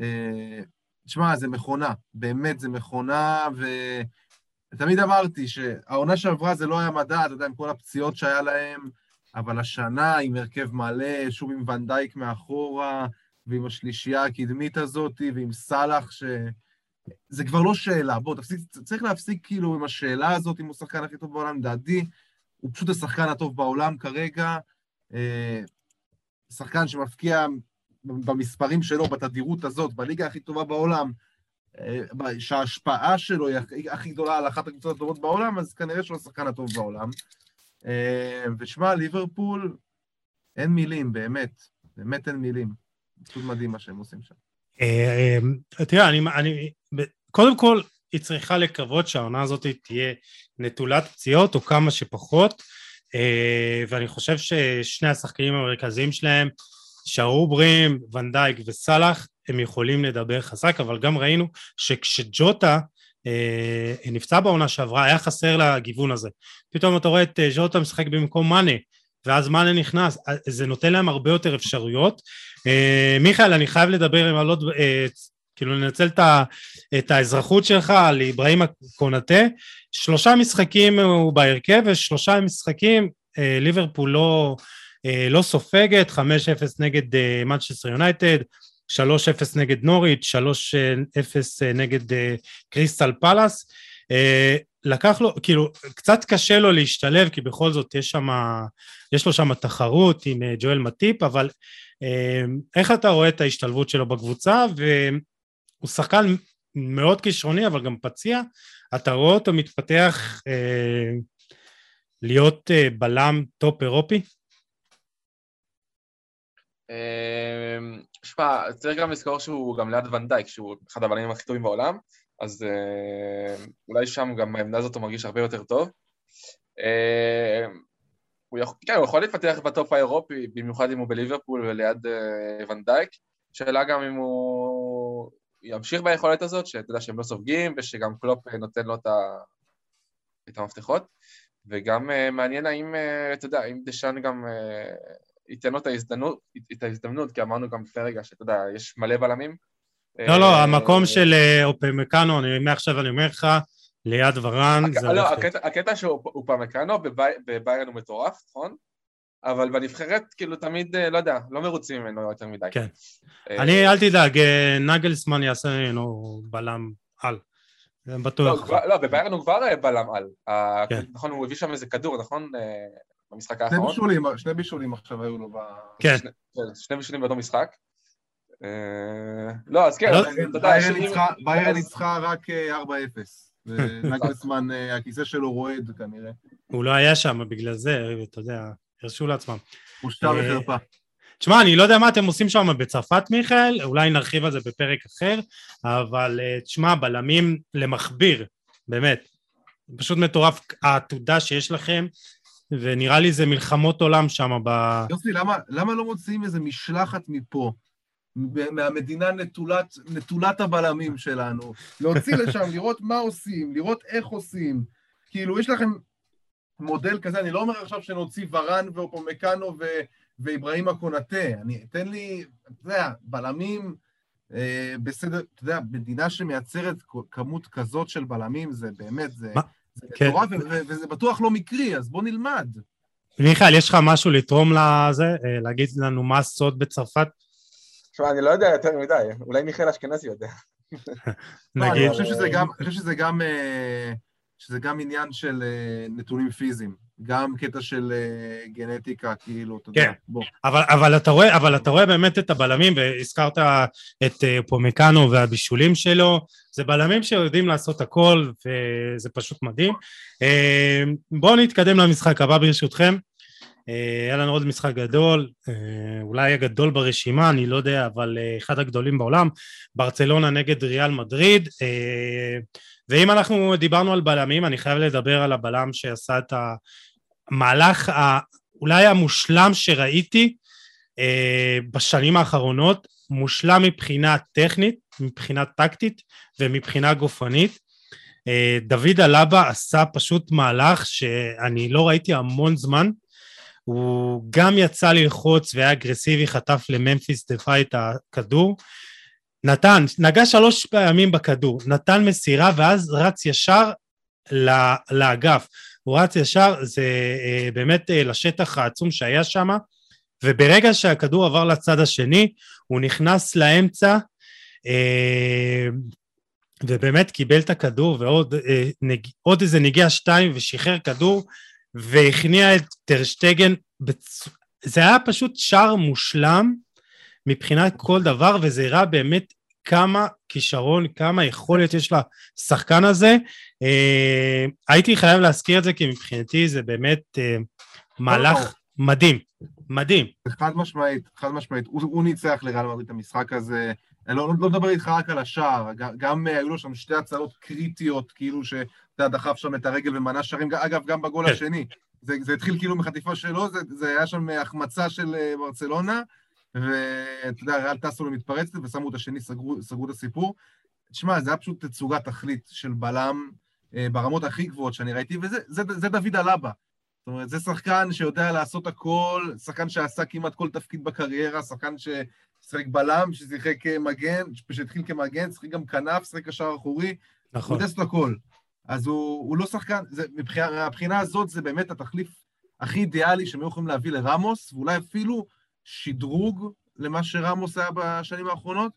אה, שמע, זה מכונה, באמת זה מכונה, ותמיד אמרתי שהעונה שעברה זה לא היה מדע, אתה יודע, עם כל הפציעות שהיה להם, אבל השנה עם הרכב מלא, שוב עם ונדייק מאחורה, ועם השלישייה הקדמית הזאת, ועם סאלח, ש... זה כבר לא שאלה. בוא, תפסיק, צריך להפסיק כאילו עם השאלה הזאת, אם הוא השחקן הכי טוב בעולם, לדעתי, הוא פשוט השחקן הטוב בעולם כרגע. אה, שחקן שמפקיע במספרים שלו, בתדירות הזאת, בליגה הכי טובה בעולם, שההשפעה שלו היא הכי- גדולה על אחת הקבוצות הטובות בעולם, אז כנראה שהוא השחקן הטוב בעולם. אה, ושמע, ליברפול, אין מילים, באמת. באמת אין מילים. פשוט מדהים מה שהם עושים שם. אה, אה, תראה, אני, קודם כל, היא צריכה לקוות שהעונה הזאת תהיה נטולת פציעות או כמה שפחות, ואני חושב ששני השחקנים המרכזיים שלהם, שערו בריאים, ונדייק וסאלח, הם יכולים לדבר חזק, אבל גם ראינו שכשג'וטה אה, נפצע בעונה שעברה, היה חסר לה הגיוון הזה. פתאום אתה רואה את אה, ג'וטה משחק במקום מאנה, ואז מאנה נכנס, אה, זה נותן להם הרבה יותר אפשרויות. אה, מיכאל, אני חייב לדבר עם עוד, אה, כאילו לנצל את, ה, את האזרחות שלך על אברהים קונאטה. שלושה משחקים הוא בהרכב ושלושה משחקים אה, ליברפול לא, אה, לא סופגת, 5-0 נגד אה, מנצ'סטר יונייטד, 3-0 נגד נוריץ', 3-0 נגד אה, קריסטל פלאס. אה, לקח לו, כאילו, קצת קשה לו להשתלב, כי בכל זאת יש שם, יש לו שם תחרות עם אה, ג'ואל מטיפ, אבל איך אתה רואה את ההשתלבות שלו בקבוצה, והוא שחקן מאוד כישרוני, אבל גם פציע, אתה רואה אותו מתפתח אה, להיות אה, בלם טופ אירופי? אמ, שמע, צריך גם לזכור שהוא גם ליד ואן דייק, שהוא אחד הבלמים הכי טובים בעולם, אז אה, אולי שם גם העמדה הזאת הוא מרגיש הרבה יותר טוב. אה, הוא יכול, כן, הוא יכול להתפתח בטופ האירופי, במיוחד אם הוא בליברפול וליד אה, ואן דייק. שאלה גם אם הוא ימשיך ביכולת הזאת, שאתה יודע שהם לא סופגים, ושגם קלופ אה, נותן לו את, ה... את המפתחות. וגם מעניין האם, אתה יודע, אם דשאן גם ייתן לו את ההזדמנות, את ההזדמנות, כי אמרנו גם לפני רגע שאתה יודע, יש מלא בלמים. לא, לא, אה, המקום של אה, אופמקאנו, אני מעכשיו אני אומר לך, ליד ורן, זה לא. הקטע- הקטע שהוא הוא פמקאנו, בבי- בביירן הוא מטורף, נכון? אבל בנבחרת, כאילו, תמיד, אה, לא יודע, לא מרוצים ממנו יותר מדי. כן. אה, אני, אל תדאג, אה, נגלסמן יעשה ממנו בלם על. לא, בטוח. כבר- לא, בביירן הוא כבר אה, בלם על. כן. נכון, הוא הביא שם איזה כדור, נכון? אה, במשחק שני האחרון. בישולים, שני בישולים עכשיו היו לו ב... כן. שני- כן, שני בישולים באותו משחק. אה, לא, אז כן, לא- אתה יודע, ביירן שאם- ניצחה- רק אה, 4-0. ונגלסמן, [LAUGHS] אה, הכיסא שלו רועד כנראה. הוא לא היה שם בגלל זה, אתה יודע, הרשו לעצמם. בושה אה, וחרפה. תשמע, אני לא יודע מה אתם עושים שם בצרפת, מיכאל, אולי נרחיב על זה בפרק אחר, אבל אה, תשמע, בלמים למכביר, באמת. פשוט מטורף העתודה שיש לכם, ונראה לי זה מלחמות עולם שם ב... יוסי, למה, למה לא מוציאים איזה משלחת מפה, מהמדינה נטולת, נטולת הבלמים שלנו? להוציא לשם, לראות מה עושים, לראות איך עושים. כאילו, יש לכם מודל כזה, אני לא אומר עכשיו שנוציא ורן ואופומקאנו ו- ואיברהים הקונאטה. אני, תן לי, אתה יודע, בלמים אה, בסדר, אתה יודע, מדינה שמייצרת כמות כזאת של בלמים, זה באמת, זה... מה? זה כן. מטורף, ו- ו- וזה בטוח לא מקרי, אז בוא נלמד. מיכאל, יש לך משהו לתרום לזה? אה, להגיד לנו מה הסוד בצרפת? תשמע, אני לא יודע יותר מדי, אולי מיכאל אשכנזי יודע. [LAUGHS] לא, אני נגיד. חושב שזה גם, אני חושב שזה גם, אה, שזה גם עניין של אה, נתונים פיזיים, גם קטע של אה, גנטיקה, כאילו, אתה כן. יודע, בוא. אבל, אבל, אתה רואה, אבל אתה רואה באמת את הבלמים, והזכרת את אה, פומקאנו והבישולים שלו, זה בלמים שיודעים לעשות הכל, וזה פשוט מדהים. בואו נתקדם למשחק הבא ברשותכם. היה לנו עוד משחק גדול, אולי הגדול ברשימה, אני לא יודע, אבל אחד הגדולים בעולם, ברצלונה נגד ריאל מדריד. ואם אנחנו דיברנו על בלמים, אני חייב לדבר על הבלם שעשה את המהלך ה- אולי המושלם שראיתי אה, בשנים האחרונות, מושלם מבחינה טכנית, מבחינה טקטית ומבחינה גופנית. אה, דוד אלבה עשה פשוט מהלך שאני לא ראיתי המון זמן. הוא גם יצא ללחוץ והיה אגרסיבי, חטף לממפיס דפאי את הכדור. נתן, נגע שלוש פעמים בכדור, נתן מסירה ואז רץ ישר לאגף. הוא רץ ישר, זה אה, באמת אה, לשטח העצום שהיה שם, וברגע שהכדור עבר לצד השני, הוא נכנס לאמצע, אה, ובאמת קיבל את הכדור ועוד נג, עוד איזה נגיעה שתיים ושחרר כדור והכניע את טרשטגן, בצ... זה היה פשוט שער מושלם מבחינת כל דבר וזה הראה באמת כמה כישרון, כמה יכולת יש לשחקן הזה. אה, הייתי חייב להזכיר את זה כי מבחינתי זה באמת אה, מהלך מדהים, מדהים. חד משמעית, חד משמעית. הוא, הוא ניצח לריאל מדריד את המשחק הזה. אני לא, לא מדבר איתך רק על השער, גם, גם אה, היו לו שם שתי הצלות קריטיות, כאילו שאתה יודע, דחף שם את הרגל ומנע שערים, אגב, גם בגול כן. השני. זה, זה התחיל כאילו מחטיפה שלו, זה, זה היה שם החמצה של אה, ברצלונה, ואתה יודע, ריאל טסו למתפרצת ושמו את השני, סגרו, סגרו את הסיפור. תשמע, זה היה פשוט תצוגת תכלית של בלם אה, ברמות הכי גבוהות שאני ראיתי, וזה זה, זה דוד אלבה. זאת אומרת, זה שחקן שיודע לעשות הכל, שחקן שעשה כמעט כל תפקיד בקריירה, שחקן ששיחק בלם, ששיחק מגן, שהתחיל כמגן, שיחק גם כנף, שיחק קשר אחורי, הוא נכון. יודע לעשות הכל. אז הוא, הוא לא שחקן, זה, מבחינה, מהבחינה הזאת זה באמת התחליף הכי אידיאלי שהם היו יכולים להביא לרמוס, ואולי אפילו שדרוג למה שרמוס היה בשנים האחרונות,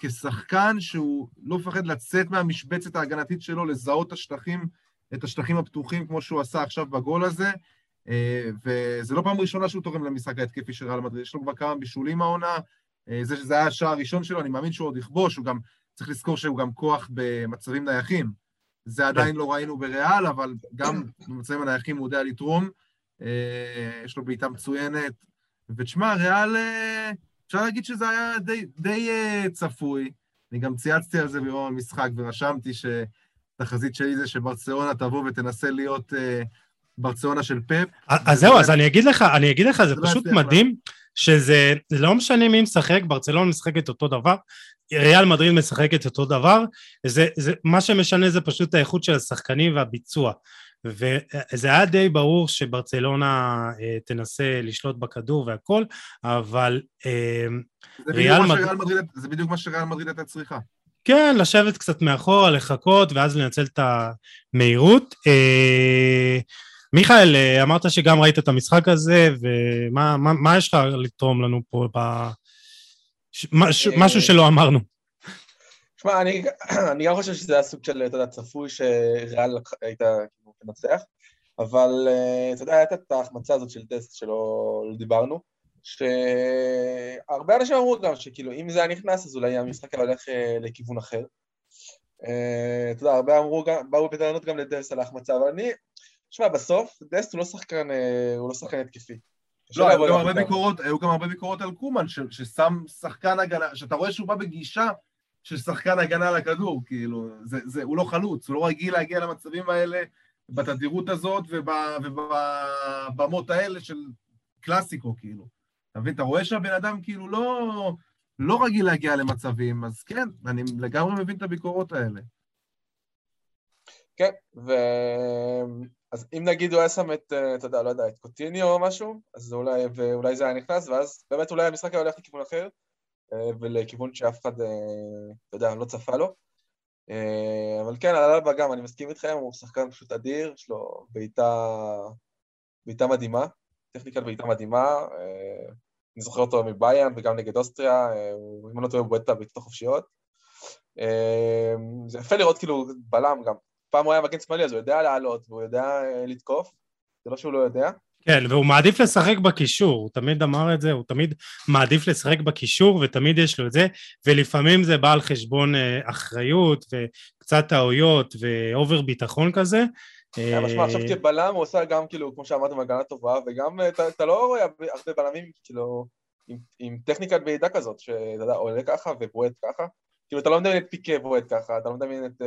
כשחקן שהוא לא מפחד לצאת מהמשבצת ההגנתית שלו, לזהות את השטחים, את השטחים הפתוחים, כמו שהוא עשה עכשיו בגול הזה, אה, וזה לא פעם ראשונה שהוא תורם למשחק ההתקפי של ריאל מדריד, יש לו כבר כמה בישולים העונה, אה, זה שזה היה השער הראשון שלו, אני מאמין שהוא עוד יכבוש, הוא גם, צריך לזכור שהוא גם כוח במצבים נייחים. זה עדיין לא ראינו בריאל, אבל גם במצבים הנייחים הוא יודע לתרום. אה, יש לו בעיטה מצוינת. ותשמע, ריאל, אה, אפשר להגיד שזה היה די, די אה, צפוי. אני גם צייצתי על זה ביום המשחק ורשמתי שהתחזית שלי זה שברצלונה תבוא ותנסה להיות אה, ברצלונה של פפ. אז זהו, אז אני אגיד לך, אני אגיד לך, זה פשוט. מדהים, שזה זה לא משנה מי משחק, ברצלונה משחקת אותו דבר, ריאל מדריד משחקת אותו דבר, זה, זה, מה שמשנה זה פשוט האיכות של השחקנים והביצוע. וזה היה די ברור שברצלונה אה, תנסה לשלוט בכדור והכל, אבל אה, זה ריאל מדריד, זה בדיוק מה שריאל מדריד הייתה צריכה. כן, לשבת קצת מאחורה, לחכות, ואז לנצל את המהירות. אה, מיכאל, אה, אמרת שגם ראית את המשחק הזה, ומה מה, מה יש לך לתרום לנו פה ב... ש, מש, אה, משהו שלא אמרנו. שמע, אני, [CLEARS THROAT] אני גם חושב שזה היה סוג של, אתה יודע, צפוי שריאל הייתה תנצח, אבל אה, אתה יודע, הייתה את ההחמצה הזאת של טסט שלא לא דיברנו, שהרבה אנשים אמרו גם שכאילו, אם זה היה נכנס, אז אולי המשחק היה הולך אה, לכיוון אחר. אה, אתה יודע, הרבה אמרו, גם- באו בטענות גם לדסט על ההחמצה, אבל אני, שמע, בסוף, דסט הוא לא שחקן, הוא לא שחקן התקפי. לא, היו גם הרבה. ביקורות, היו גם הרבה ביקורות על קומן, ש- ששם שחקן הגנה, שאתה רואה שהוא בא בגישה של שחקן הגנה לכדור, כאילו, זה, זה, הוא לא חלוץ, הוא לא רגיל להגיע למצבים האלה בתדירות הזאת וב- ובבמות האלה של קלאסיקו, כאילו. אתה מבין? אתה רואה שהבן אדם כאילו לא, לא רגיל להגיע למצבים, אז כן, אני לגמרי מבין את הביקורות האלה. כן, ו... אז אם נגיד הוא היה שם את, אה, אתה יודע, לא יודע, את קוטיניו או משהו, אז אולי, ואולי זה היה נכנס, ואז באמת אולי המשחק היה הולך לכיוון אחר, אה, ולכיוון שאף אחד, אה, אתה יודע, לא צפה לו. אה, אבל כן, על אלבה גם, אני מסכים איתכם, הוא שחקן פשוט אדיר, יש לו בעיטה, בעיטה מדהימה, טכניקת בעיטה מדהימה. אה, אני זוכר אותו מבייאן וגם נגד אוסטריה, אה, אם אני לא טועה, הוא בועט את הבעיטות החופשיות. זה יפה לראות כאילו בלם גם, פעם הוא היה מגן שמאלי, אז הוא יודע לעלות, והוא יודע לתקוף, זה לא שהוא לא יודע. כן, והוא מעדיף לשחק בקישור, הוא תמיד אמר את זה, הוא תמיד מעדיף לשחק בקישור ותמיד יש לו את זה, ולפעמים זה בא על חשבון אה, אחריות וקצת טעויות ואובר ביטחון כזה. אה, משמע, עכשיו כבלם הוא עושה גם, כאילו, כמו שאמרתם, הגנה טובה, וגם אתה לא רואה הרבה בלמים, כאילו, עם טכניקת בעידה כזאת, שאתה יודע, עולה ככה ובועט ככה. כאילו, אתה לא מדמיין את פיקה בועט ככה, אתה לא מדמיין את... אה,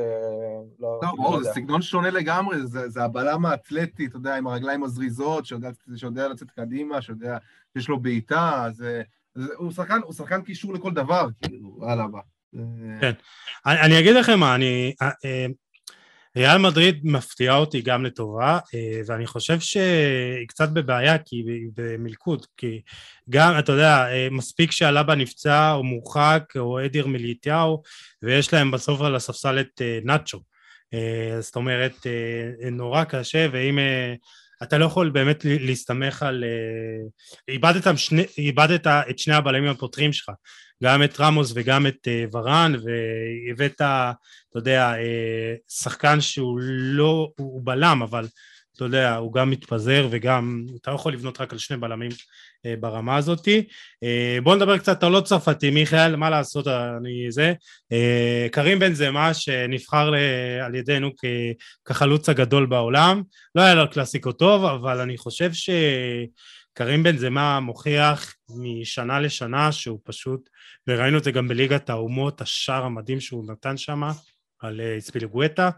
לא, לא, ברור, לא זה סגנון שונה לגמרי, זה, זה הבלם האתלטי, אתה יודע, עם הרגליים הזריזות, שיודע, שיודע לצאת קדימה, שיודע, יש לו בעיטה, זה... זה, הוא שחקן, קישור לכל דבר, כאילו, הלאה בא. כן. אני, אני אגיד לכם מה, אני... ריאל מדריד מפתיעה אותי גם לטובה, אה, ואני חושב שהיא קצת בבעיה כי היא במלכוד, כי גם, אתה יודע, אה, מספיק שעלה נפצע או מורחק או אדיר מיליטיהו, ויש להם בסוף על הספסל את אה, נאצ'ו. זאת אומרת, נורא קשה, ואם אתה לא יכול באמת להסתמך על... איבדת, שני, איבדת את שני הבלמים הפותרים שלך, גם את רמוס וגם את ורן, והבאת אתה יודע, אה, שחקן שהוא לא, הוא בלם, אבל אתה יודע, הוא גם מתפזר וגם, אתה לא יכול לבנות רק על שני בלמים. אה, ברמה הזאתי. אה, בואו נדבר קצת על לא צרפתי, מיכאל, מה לעשות, אני זה. קרים בן זמה שנבחר על ידינו כחלוץ הגדול בעולם, לא היה לו קלאסיקו טוב, אבל אני חושב ש... קרים בן זמה מוכיח משנה לשנה שהוא פשוט, וראינו את זה גם בליגת האומות, השער המדהים שהוא נתן שם, על אספילגואטה.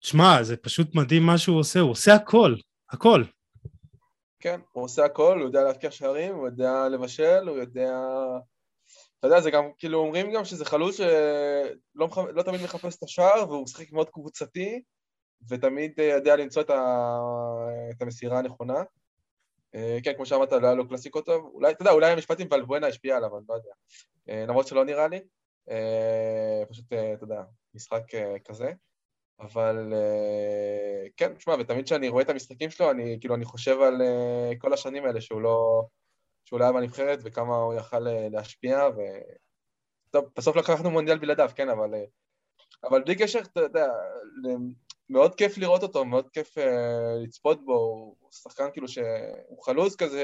תשמע, זה פשוט מדהים מה שהוא עושה, הוא עושה הכל, הכל. כן, הוא עושה הכל, הוא יודע להבקיע שערים, הוא יודע לבשל, הוא יודע... אתה יודע, זה גם, כאילו, אומרים גם שזה חלוץ שלא מח... לא תמיד מחפש את השער, והוא משחק מאוד קבוצתי, ותמיד יודע למצוא את, ה... את המסירה הנכונה. אה, כן, כמו שאמרת, לא היה לו קלאסיקו טוב. אולי, אתה יודע, אולי המשפט עם ולבואנה השפיע עליו, אני לא יודע. אה, למרות שלא נראה לי. אה, פשוט, אתה יודע, משחק אה, כזה. אבל אה, כן, תשמע, ותמיד כשאני רואה את המשחקים שלו, אני כאילו, אני חושב על אה, כל השנים האלה שהוא לא... שהוא לא היה בנבחרת וכמה הוא יכל להשפיע, ו... טוב, בסוף לקחנו מונדיאל בלעדיו, כן, אבל... אבל בלי קשר, אתה יודע, מאוד כיף לראות אותו, מאוד כיף לצפות בו, הוא שחקן כאילו שהוא חלוץ כזה,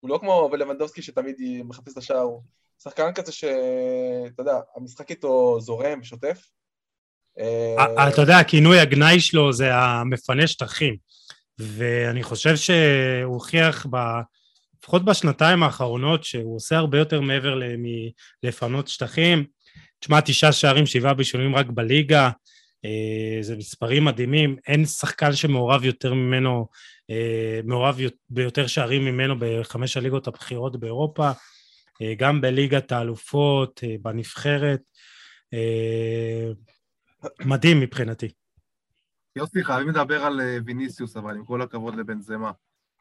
הוא לא כמו ולבנדובסקי שתמיד מחפש את השער, הוא שחקן כזה שאתה יודע, המשחק איתו זורם ושוטף. אה, אתה יודע, הכינוי הגנאי שלו זה המפנה שטחים, ואני חושב שהוא הוכיח ב... לפחות בשנתיים האחרונות שהוא עושה הרבה יותר מעבר מלפנות שטחים. תשמע, תשעה שערים, שבעה בישולים רק בליגה, אה, זה מספרים מדהימים, אין שחקן שמעורב יותר ממנו, אה, מעורב ביותר שערים ממנו בחמש הליגות הבכירות באירופה. אה, גם בליגת האלופות, אה, בנבחרת. אה, מדהים מבחינתי. יוסי, חייבים לדבר על ויניסיוס, אבל עם כל הכבוד לבן זמה.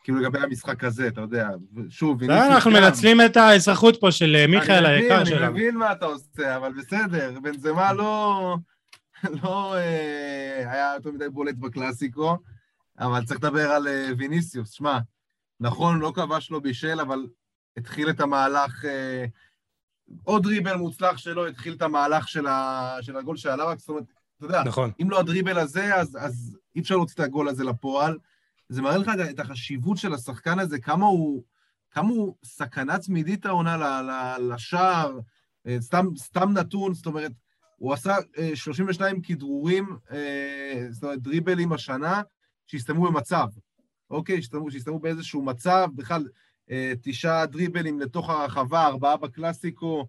כאילו לגבי המשחק הזה, אתה יודע, שוב, ויניסיוס... אנחנו מנצלים את האזרחות פה של מיכאל היקר שלנו. אני מבין מה אתה עושה, אבל בסדר, בן זמה לא... [LAUGHS] לא היה יותר מדי בולט בקלאסיקו, אבל צריך לדבר על ויניסיוס. שמע, נכון, לא כבש לו בישל, אבל התחיל את המהלך, אה, עוד דריבל מוצלח שלו, התחיל את המהלך של, ה, של הגול של הלאבק, זאת אומרת, אתה יודע, נכון. אם לא הדריבל הזה, אז, אז אי אפשר להוציא את הגול הזה לפועל. זה מראה לך את החשיבות של השחקן הזה, כמה הוא, כמה הוא סכנה צמידית העונה לשער, אה, סתם, סתם נתון, זאת אומרת, הוא עשה 32 אה, כדרורים, זאת אומרת, דריבלים השנה, שהסתיימו במצב, אוקיי? שהסתיימו באיזשהו מצב, בכלל, אה, תשעה דריבלים לתוך הרחבה, ארבעה בקלאסיקו,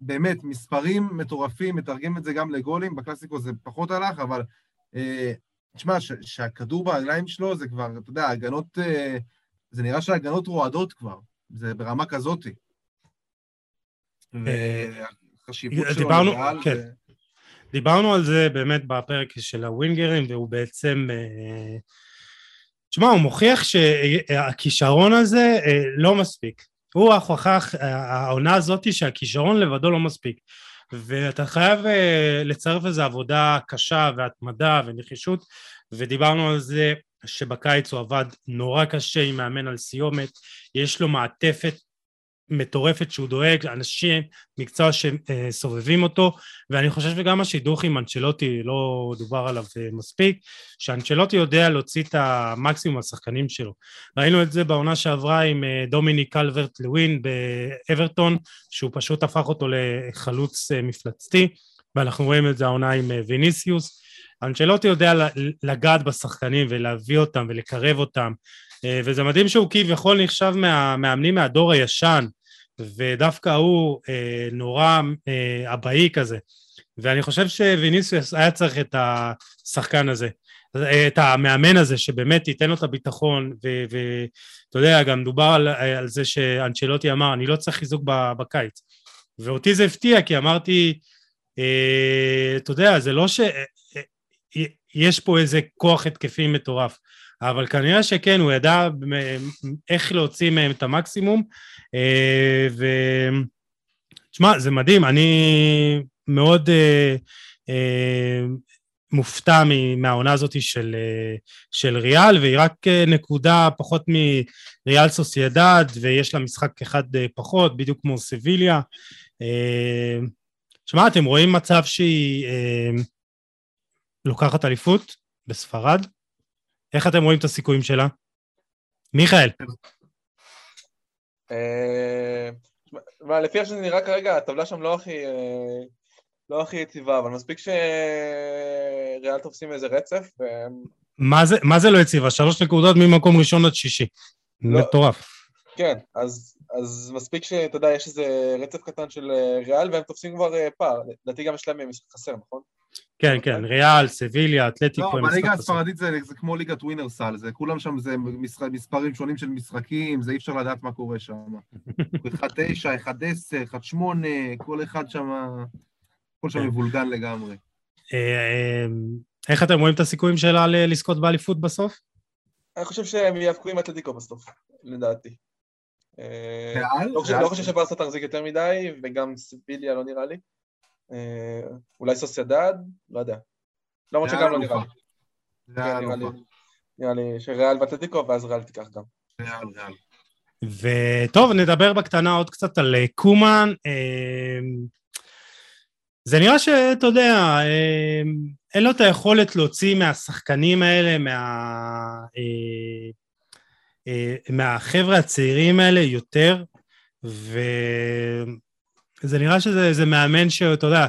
באמת, מספרים מטורפים, מתרגם את זה גם לגולים, בקלאסיקו זה פחות הלך, אבל אה, תשמע, שהכדור ברגליים שלו זה כבר, אתה יודע, הגנות, אה, זה נראה שההגנות רועדות כבר, זה ברמה כזאתי. והחשיבות שלו דיברנו, כן. דיברנו על זה באמת בפרק של הווינגרים, והוא בעצם... תשמע, הוא מוכיח שהכישרון הזה אה, לא מספיק. הוא ההוכחה, העונה הזאתי שהכישרון לבדו לא מספיק. ואתה חייב אה, לצרף איזו עבודה קשה והתמדה ונחישות, ודיברנו על זה שבקיץ הוא עבד נורא קשה עם מאמן על סיומת, יש לו מעטפת מטורפת שהוא דואג, אנשים, מקצוע שסובבים אותו, ואני חושב שגם השידוך עם אנצ'לוטי, לא דובר עליו מספיק, שאנצ'לוטי יודע להוציא את המקסימום מהשחקנים שלו. ראינו את זה בעונה שעברה עם אה, דומיני קלברט לווין באברטון, שהוא פשוט הפך אותו לחלוץ אה, מפלצתי, ואנחנו רואים את זה העונה עם אה, ויניסיוס. אנצ'לוטי יודע לגעת בשחקנים ולהביא אותם ולקרב אותם אה, וזה מדהים שהוא כביכול נחשב מהמאמנים מהדור הישן, ודווקא הוא אה, נורא אה, אבאי כזה, ואני חושב שוויניסיוס היה צריך את השחקן הזה, את המאמן הזה שבאמת ייתן לו את הביטחון ואתה יודע גם דובר על, על זה שאנצ'לוטי אמר אני לא צריך חיזוק בקיץ. ואותי זה הפתיע כי אמרתי אתה יודע זה לא שיש פה איזה כוח התקפי מטורף אבל כנראה שכן, הוא ידע איך להוציא מהם את המקסימום, אה, ו... תשמע, זה מדהים, אני מאוד אה, אה, מופתע מהעונה הזאת של, של ריאל, והיא רק נקודה פחות מריאל סוסיידד, ויש לה משחק אחד פחות, בדיוק כמו סביליה. תשמע, אתם רואים מצב שהיא לוקחת אליפות בספרד? איך אתם רואים את הסיכויים שלה? מיכאל. אה, לפי איך שזה נראה כרגע, הטבלה שם לא הכי... אה, לא הכי יציבה, אבל מספיק שריאל תופסים איזה רצף. מה זה, מה זה לא יציבה? שלוש נקודות ממקום ראשון עד שישי. לא, מטורף. כן, אז, אז מספיק שאתה יודע, יש איזה רצף קטן של אה, ריאל והם תופסים כבר פער. לדעתי גם יש להם משחק חסר, נכון? כן, כן, ריאל, סביליה, אתלטיקו. לא, בליגה הספרדית זה, זה כמו ליגת ווינרסל, זה כולם שם זה מספרים שונים של משחקים, זה אי אפשר לדעת מה קורה שם. 1-9, 1-10, 1-8, כל אחד שם, כל שם כן. מבולגן לגמרי. אה, אה, איך אתם רואים את הסיכויים שלה לזכות באליפות בסוף? אני חושב שהם יאבקו עם אתלטיקו בסוף, לדעתי. אה, לא חושב שברסה תחזיק יותר מדי, וגם סביליה לא נראה לי. אה, אולי סוסיידד? לא יודע. למרות שגם לא נראה לי. כן, נראה לי שריאל ואטלטיקו, ואז ריאל תיקח גם. ריאל, ריאל. וטוב, נדבר בקטנה עוד קצת על אה, קומן. אה, זה נראה שאתה יודע, אין לו את היכולת להוציא מהשחקנים האלה, מה... מהחבר'ה הצעירים האלה יותר, ו... זה נראה שזה מאמן שאתה יודע,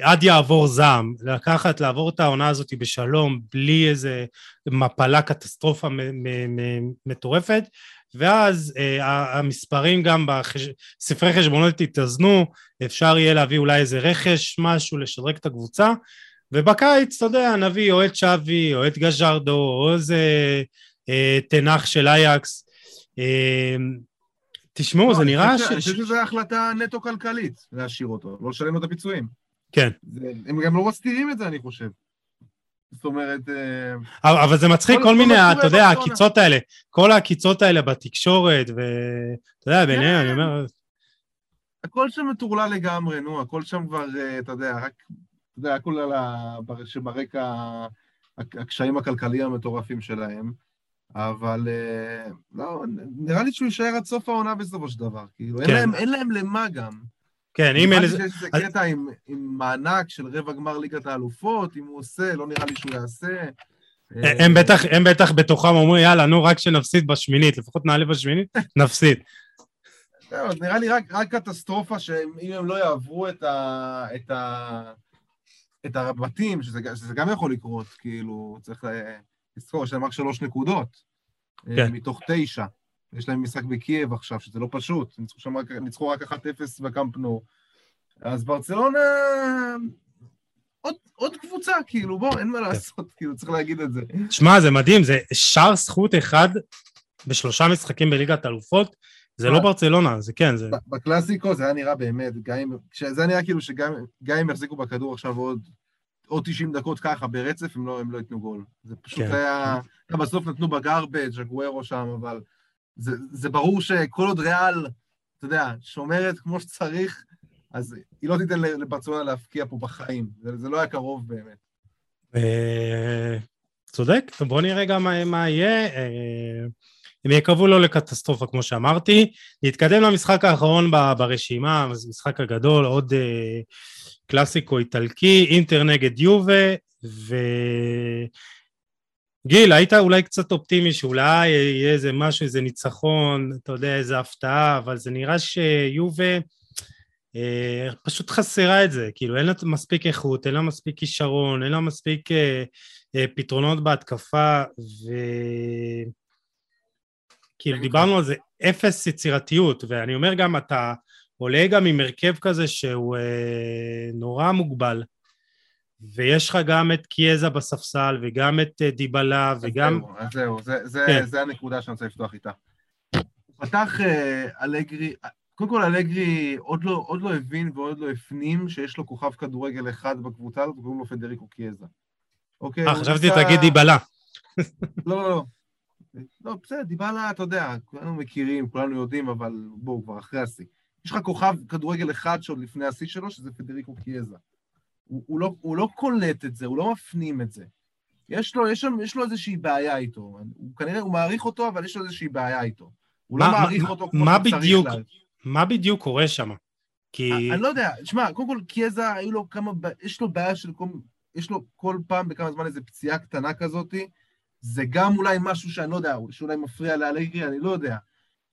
עד יעבור זעם, לקחת, לעבור את העונה הזאת בשלום, בלי איזה מפלה, קטסטרופה מטורפת, ואז אה, המספרים גם בספרי חשבונות יתאזנו, אפשר יהיה להביא אולי איזה רכש, משהו, לשדרג את הקבוצה, ובקיץ, אתה יודע, נביא או את שווי, או את גז'רדו, או איזה אה, תנח של אייקס, אה, תשמעו, זה לא, נראה ש... אני חושב שזו החלטה נטו כלכלית, להשאיר אותו, לא לשלם לו את הפיצויים. כן. הם גם לא מסתירים את זה, אני חושב. זאת אומרת... אה, אבל זה מצחיק כל מיני, אתה יודע, העקיצות האלה, כל העקיצות האלה בתקשורת, ואתה יודע, ביניהם, אני אומר... הכל שם מטורלל לגמרי, נו, הכל שם כבר, אה, אתה יודע, רק, אתה יודע, הכל על ה... שברקע הקשיים הכלכליים המטורפים שלהם. אבל אה, לא, נראה לי שהוא יישאר עד סוף העונה בסופו של דבר. כאילו, כן. אין, להם, אין להם למה גם. כן, אם אין... נראה לי שיש איזה קטע עם, עם מענק של רבע גמר ליגת האלופות, אם הוא עושה, לא נראה לי שהוא יעשה. אה, הם בטח, הם בטח בתוכם אומרים, יאללה, נו, רק שנפסיד בשמינית, לפחות נעלה בשמינית, [LAUGHS] נפסיד. זהו, נראה לי רק, רק קטסטרופה שאם הם לא יעברו את, ה, את, ה, את הבתים, שזה, שזה גם יכול לקרות, כאילו, צריך... תזכור, יש להם רק שלוש נקודות אה, כן. מתוך תשע. יש להם משחק בקייב עכשיו, שזה לא פשוט, ניצחו, שם רק, ניצחו רק 1-0 בקמפנו. אז ברצלונה... עוד, עוד קבוצה, כאילו, בוא, אין מה כן. לעשות, כאילו, צריך להגיד את זה. שמע, זה מדהים, זה שער זכות אחד בשלושה משחקים בליגת אלופות, זה לא ברצלונה, זה כן, זה... בקלאסיקו זה היה נראה באמת, גם אם... זה היה נראה כאילו שגם אם יחזיקו בכדור עכשיו עוד עוד 90 דקות ככה ברצף, הם לא, הם לא ייתנו גול. זה פשוט כן. היה... בסוף נתנו בגרבג', הגוורו שם, אבל זה, זה ברור שכל עוד ריאל, אתה יודע, שומרת כמו שצריך, אז היא לא תיתן לברצלונה להפקיע פה בחיים. זה, זה לא היה קרוב באמת. אה, צודק, בוא נראה גם מה, מה יהיה. אה, הם יקרבו לו לקטסטרופה, כמו שאמרתי. נתקדם למשחק האחרון ברשימה, זה משחק הגדול, עוד אה, קלאסיקו איטלקי, אינטר נגד יובה, ו... גיל, היית אולי קצת אופטימי שאולי יהיה איזה משהו, איזה ניצחון, אתה יודע, איזה הפתעה, אבל זה נראה שיובה אה, פשוט חסרה את זה, כאילו אין לה מספיק איכות, אין לה מספיק כישרון, אין לה מספיק אה, אה, פתרונות בהתקפה, ו... כאילו דיברנו על זה, אפס יצירתיות, ואני אומר גם, אתה עולה גם עם הרכב כזה שהוא אה, נורא מוגבל. ויש לך גם את קיאזה בספסל, וגם את אה, דיבלה, וגם... זהו, אז זהו, זה, זה, כן. זה הנקודה שאני רוצה לפתוח איתה. פתח uh, אלגרי, קודם כל אלגרי עוד לא, עוד לא הבין ועוד לא הפנים שיש לו כוכב כדורגל אחד בקבוצה הזאת, קוראים לו פדריקו קיאזה. אוקיי? אה, חשבתי תגיד דיבלה. לא, לא, לא. לא, בסדר, דיבלה, אתה יודע, כולנו מכירים, כולנו יודעים, אבל בואו, כבר אחרי השיא. יש לך כוכב כדורגל אחד שעוד לפני השיא שלו, שזה פדריקו קיאזה. הוא, הוא, לא, הוא לא קולט את זה, הוא לא מפנים את זה. יש לו, יש, יש לו איזושהי בעיה איתו. הוא כנראה, הוא מעריך אותו, אבל יש לו איזושהי בעיה איתו. הוא לא מה, לא מעריך מה, אותו כמו שצריך לה... מה בדיוק קורה שם? כי... אני, אני לא יודע, שמע, קודם כל קיאזה, היו לו כמה, יש לו בעיה של כל, יש לו כל פעם בכמה זמן איזו פציעה קטנה כזאתי, זה גם אולי משהו שאני לא יודע, שאולי מפריע לאלגרי, אני לא יודע.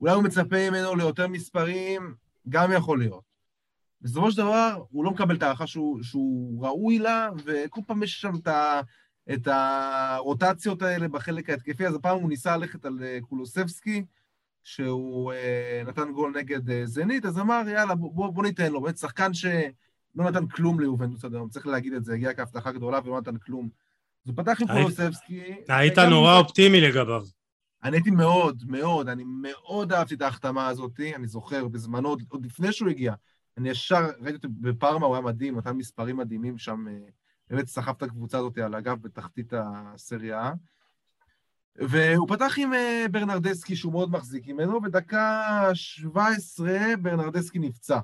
אולי הוא מצפה ממנו ליותר מספרים, גם יכול להיות. בסופו של דבר, הוא לא מקבל את ההערכה שהוא, שהוא ראוי לה, וכל פעם יש שם את, ה, את הרוטציות האלה בחלק ההתקפי, אז הפעם הוא ניסה ללכת על אה, קולוסבסקי, שהוא אה, נתן גול נגד אה, זנית, אז אמר, יאללה, בוא, בוא ניתן לו. באמת, שחקן שלא נתן כלום ליובנטוס עד היום, צריך להגיד את זה, הגיע כהבטחה גדולה ולא נתן כלום. אז הוא פתח עם קולוסבסקי. היית נורא אופטימי לגביו. אני הייתי מאוד, מאוד, אני מאוד אהבתי את ההחתמה הזאת, אני זוכר, בזמנו, עוד לפני שהוא הגיע. אני ישר ראיתי אותו בפארמה, הוא היה מדהים, נתן מספרים מדהימים שם, אה, באמת סחב את הקבוצה הזאת על הגב בתחתית הסריה. והוא פתח עם אה, ברנרדסקי, שהוא מאוד מחזיק ממנו, ודקה 17 ברנרדסקי נפצע.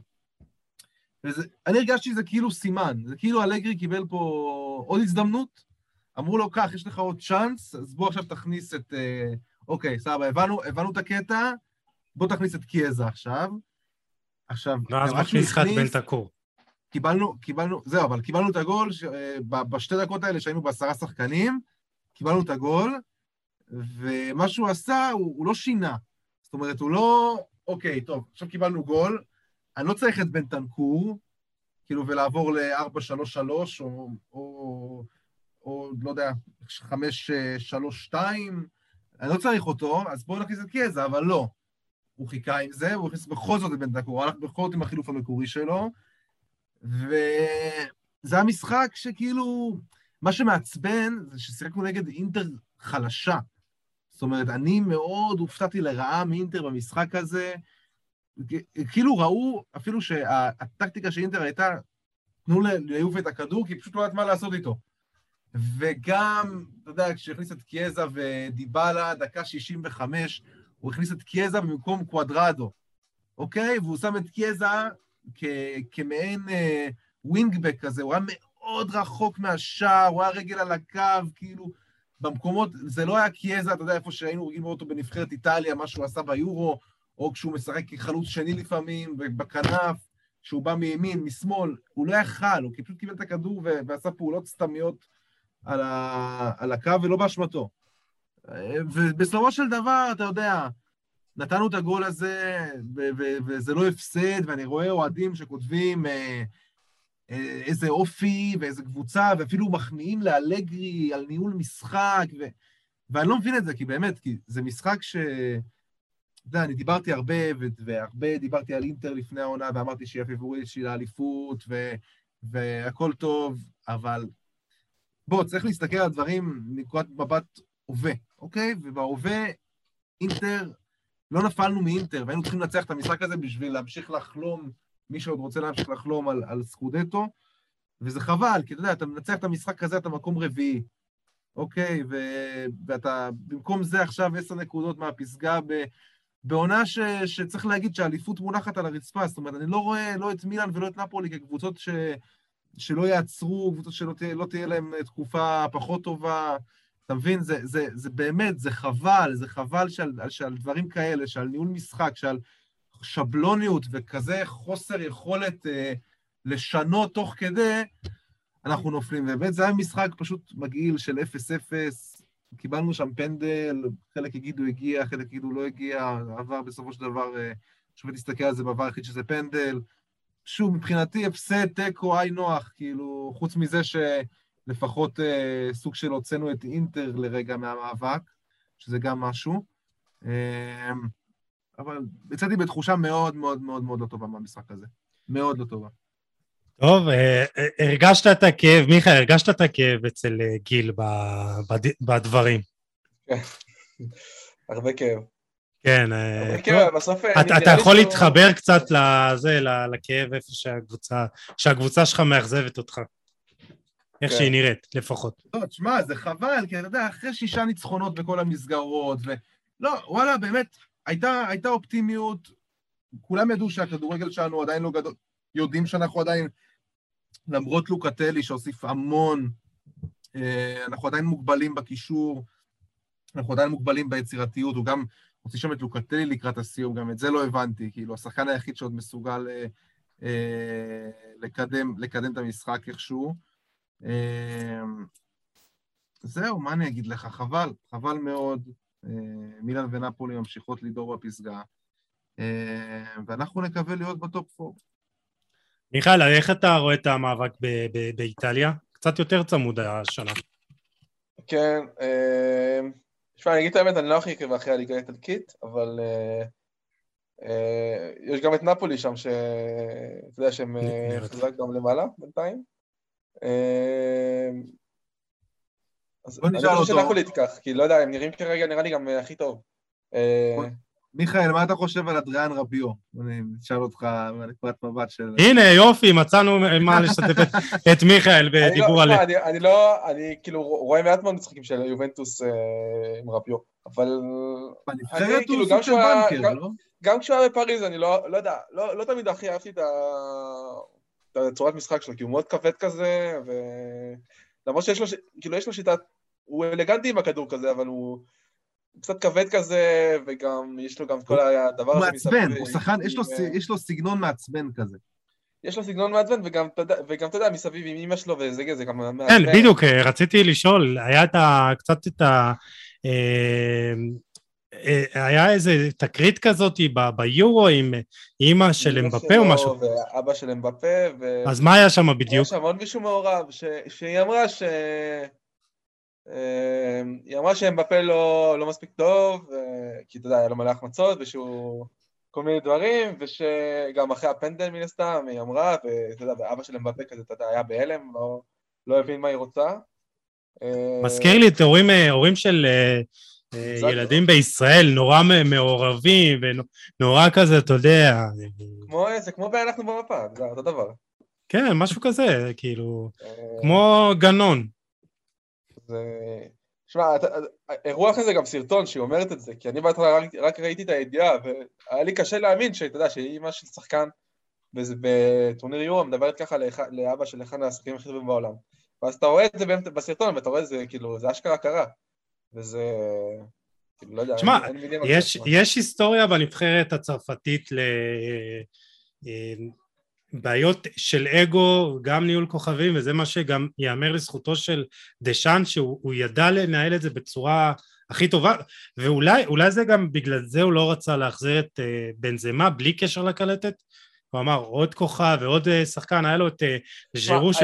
וזה, אני הרגשתי שזה כאילו סימן, זה כאילו אלגרי קיבל פה עוד הזדמנות, אמרו לו, קח, יש לך עוד צ'אנס, אז בוא עכשיו תכניס את... אה, אוקיי, סבבה, הבנו, הבנו את הקטע, בוא תכניס את קיאזה עכשיו. עכשיו, ואז מכניס לך את בנטקור. קיבלנו, קיבלנו, זהו, אבל קיבלנו את הגול, ש... בשתי דקות האלה שהיינו בעשרה שחקנים, קיבלנו את הגול, ומה שהוא עשה, הוא, הוא לא שינה. זאת אומרת, הוא לא, אוקיי, טוב, עכשיו קיבלנו גול, אני לא צריך את בנטנקור, כאילו, ולעבור ל-4-3-3, או, או, או, לא יודע, 5-3-2, אני לא צריך אותו, אז בואו נכניס את קיאזה, אבל לא. הוא חיכה עם זה, הוא הכניס בכל זאת את בן דקור, הוא הלך בכל זאת עם החילוף המקורי שלו, וזה המשחק שכאילו, מה שמעצבן זה ששיחקנו נגד אינטר חלשה. זאת אומרת, אני מאוד הופתעתי לרעה מאינטר במשחק הזה. כאילו ראו, אפילו שהטקטיקה של אינטר הייתה, תנו ליופה את הכדור, כי פשוט לא יודעת מה לעשות איתו. וגם, אתה יודע, כשהכניס את קיאזה ודיבלה, דקה 65, הוא הכניס את קיאזה במקום קוואדרדו, אוקיי? והוא שם את קיאזה כמעין אה, ווינגבק כזה, הוא היה מאוד רחוק מהשער, הוא היה רגל על הקו, כאילו, במקומות, זה לא היה קיאזה, אתה יודע, איפה שהיינו רואים אותו בנבחרת איטליה, מה שהוא עשה ביורו, או כשהוא משחק כחלוץ שני לפעמים, בכנף, שהוא בא מימין, משמאל, הוא לא יכל, הוא פשוט קיבל את הכדור ועשה פעולות סתמיות על, ה... על הקו ולא באשמתו. ובסופו של דבר, אתה יודע, נתנו את הגול הזה, וזה לא הפסד, ואני רואה אוהדים שכותבים אה, אה, איזה אופי ואיזה קבוצה, ואפילו מחמיאים לאלגרי על ניהול משחק, ו... ואני לא מבין את זה, כי באמת, כי זה משחק ש... אתה יודע, אני דיברתי הרבה, והרבה דיברתי על אינטר לפני העונה, ואמרתי שהיא הפיבורית שלי לאליפות, ו... והכל טוב, אבל בוא, צריך להסתכל על הדברים מנקודת מבט הווה, אוקיי? ובהווה, אינטר, לא נפלנו מאינטר, והיינו צריכים לנצח את המשחק הזה בשביל להמשיך לחלום, מי שעוד רוצה להמשיך לחלום על, על סקודטו, וזה חבל, כי אתה יודע, אתה מנצח את המשחק הזה, אתה מקום רביעי, אוקיי? ו... ואתה, במקום זה עכשיו עשר נקודות מהפסגה ב... בעונה ש... שצריך להגיד שהאליפות מונחת על הרצפה, זאת אומרת, אני לא רואה לא את מילאן ולא את נפולי כקבוצות ש... שלא יעצרו, קבוצות שלא תהיה, לא תהיה להם תקופה פחות טובה. אתה מבין? זה, זה, זה באמת, זה חבל, זה חבל שעל, שעל דברים כאלה, שעל ניהול משחק, שעל שבלוניות וכזה חוסר יכולת אה, לשנות תוך כדי, אנחנו נופלים. ובאמת זה היה משחק פשוט מגעיל של 0-0, קיבלנו שם פנדל, חלק יגידו הגיע, חלק יגידו לא הגיע, עבר בסופו של דבר, אה, שוב תסתכל על זה בעבר היחיד שזה פנדל. שוב, מבחינתי הפסד, תיקו, היי נוח, כאילו, חוץ מזה שלפחות אה, סוג של הוצאנו את אינטר לרגע מהמאבק, שזה גם משהו. אה, אבל יצאתי בתחושה מאוד מאוד מאוד מאוד לא טובה מהמשחק הזה. מאוד לא טובה. טוב, אה, אה, הרגשת את הכאב, מיכאל, הרגשת את הכאב אצל אה, גיל בדברים. [LAUGHS] הרבה כאב. כן, הרבה כאב, בסוף... אתה יכול להתחבר קצת לזה, לכאב איפה שהקבוצה, שהקבוצה שלך מאכזבת אותך. איך כן. שהיא נראית, לפחות. לא, תשמע, זה חבל, כי אתה יודע, אחרי שישה ניצחונות בכל המסגרות, ו... לא, וואלה, באמת, הייתה, הייתה אופטימיות, כולם ידעו שהכדורגל שלנו עדיין לא גדול, יודעים שאנחנו עדיין למרות לוקטלי שהוסיף המון, אה, אנחנו עדיין מוגבלים בקישור, אנחנו עדיין מוגבלים ביצירתיות, הוא גם הוציא שם את לוקטלי לקראת הסיום, גם את זה לא הבנתי, כאילו, השחקן היחיד שעוד מסוגל אה, אה, לקדם, לקדם את המשחק איכשהו. זהו, מה אני אגיד לך? חבל, חבל מאוד. מילאן ונפולי ממשיכות לדור בפסגה, ואנחנו נקווה להיות בטופ 4. מיכאל, איך אתה רואה את המאבק באיטליה? קצת יותר צמוד השנה. כן, תשמע, אה, אני אגיד את האמת, אני לא הכי עקב אחרי הליגה האיטלקית, אבל אה, אה, יש גם את נפולי שם, שאתה יודע שהם חזק גם למעלה בינתיים. אז אני חושב שנפולי תיקח, כי לא יודע, הם נראים כרגע, נראה לי גם הכי טוב. מיכאל, מה אתה חושב על אדריאן רביו? אני אשאל אותך מנקודת מבט של... הנה, יופי, מצאנו מה לשתף את [LAUGHS] מיכאל בדיבור עליה. אני לא, אני כאילו רואה מעט מאוד משחקים של יובנטוס אה, עם רביו, אבל... בנבחרת הוא סוג של בנקר, לא? גם כשהוא היה בפריז, אני לא, לא יודע, לא, לא תמיד הכי אהבתי את הצורת משחק שלו, כי הוא מאוד כבד כזה, ו... למרות שיש לו, כאילו יש לו שיטת, הוא אלגנטי עם הכדור כזה, אבל הוא... קצת כבד כזה, וגם יש לו גם כל הדבר הזה מסביב. הוא מעצבן, הוא שחקן, יש לו סגנון מעצבן כזה. יש לו סגנון מעצבן, וגם, אתה יודע, מסביב עם אמא שלו וזה, זה גם מעצבן. כן, בדיוק, רציתי לשאול, היה את ה... קצת את ה... אה, אה, היה איזה תקרית כזאת ביורו עם אימא של אמבפה או משהו? ואבא של אמבפה, ו... אז מה היה שם בדיוק? היה שם עוד מישהו מעורב, שהיא אמרה ש... אמ, היא אמרה שאמבפה לא, לא מספיק טוב, כי אתה יודע, היה לו מלא החמצות, ושהוא... כל מיני דברים, ושגם אחרי הפנדל מן הסתם, היא אמרה, ואתה יודע, ואבא של אמבפה כזה, אתה יודע, היה בהלם, לא, לא הבין מה היא רוצה. מזכיר לי את הורים, הורים של אה, אה, ילדים בישראל, נורא מעורבים, ונורא כזה, אתה יודע. כמו, זה כמו אנחנו במפה, זה אותו דבר. כן, משהו כזה, כאילו, אה, כמו גנון. זה... שמע, אירוע אחרי זה גם סרטון שהיא אומרת את זה, כי אני בהתחלה רק, רק ראיתי את הידיעה, והיה לי קשה להאמין שאתה יודע, שהיא אימא של שחקן בטורניר יורו מדברת ככה לאח, לאבא של אחד מהשחקנים הכי טובים בעולם. ואז אתה רואה את זה בסרטון, ואתה רואה את זה, כאילו, זה אשכרה קרה. וזה... כאילו, לא יודע, תשמע, יש, יש היסטוריה בנבחרת הצרפתית ל... אה, בעיות של אגו, גם ניהול כוכבים, וזה מה שגם ייאמר לזכותו של דשאן, שהוא ידע לנהל את זה בצורה הכי טובה, ואולי זה גם בגלל זה הוא לא רצה להחזיר את uh, בנזמה בלי קשר לקלטת, הוא אמר עוד כוכב ועוד uh, שחקן, היה לו את uh, ז'ירו ש...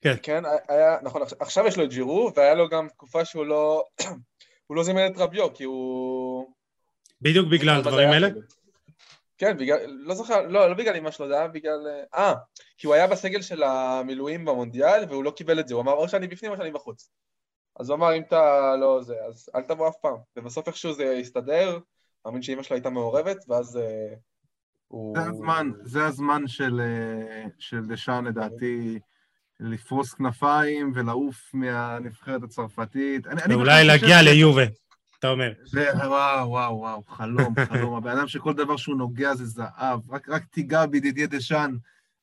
כן. כן, היה, נכון, עכשיו יש לו את ג'ירו, והיה לו גם תקופה שהוא לא, [CLEARS THROAT] הוא לא זימן את רביו, כי הוא... בדיוק בגלל הדברים האלה? כן, בגלל, לא זוכר, לא, לא בגלל אמא שלו, זה היה בגלל... אה, כי הוא היה בסגל של המילואים במונדיאל, והוא לא קיבל את זה, הוא אמר או שאני בפנים או שאני בחוץ. אז הוא אמר, אם אתה לא זה, אז אל תבוא אף פעם. ובסוף איכשהו זה הסתדר, מאמין שאמא שלו הייתה מעורבת, ואז אה, הוא... זה הזמן, זה הזמן של, אה, של דשאן, לדעתי, לפרוס כנפיים ולעוף מהנבחרת הצרפתית. ואולי להגיע ליובה. אתה אומר. וואו, וואו, וואו, חלום, חלום. הבן אדם שכל דבר שהוא נוגע זה זהב. רק, רק תיגע בידידיה דשאן,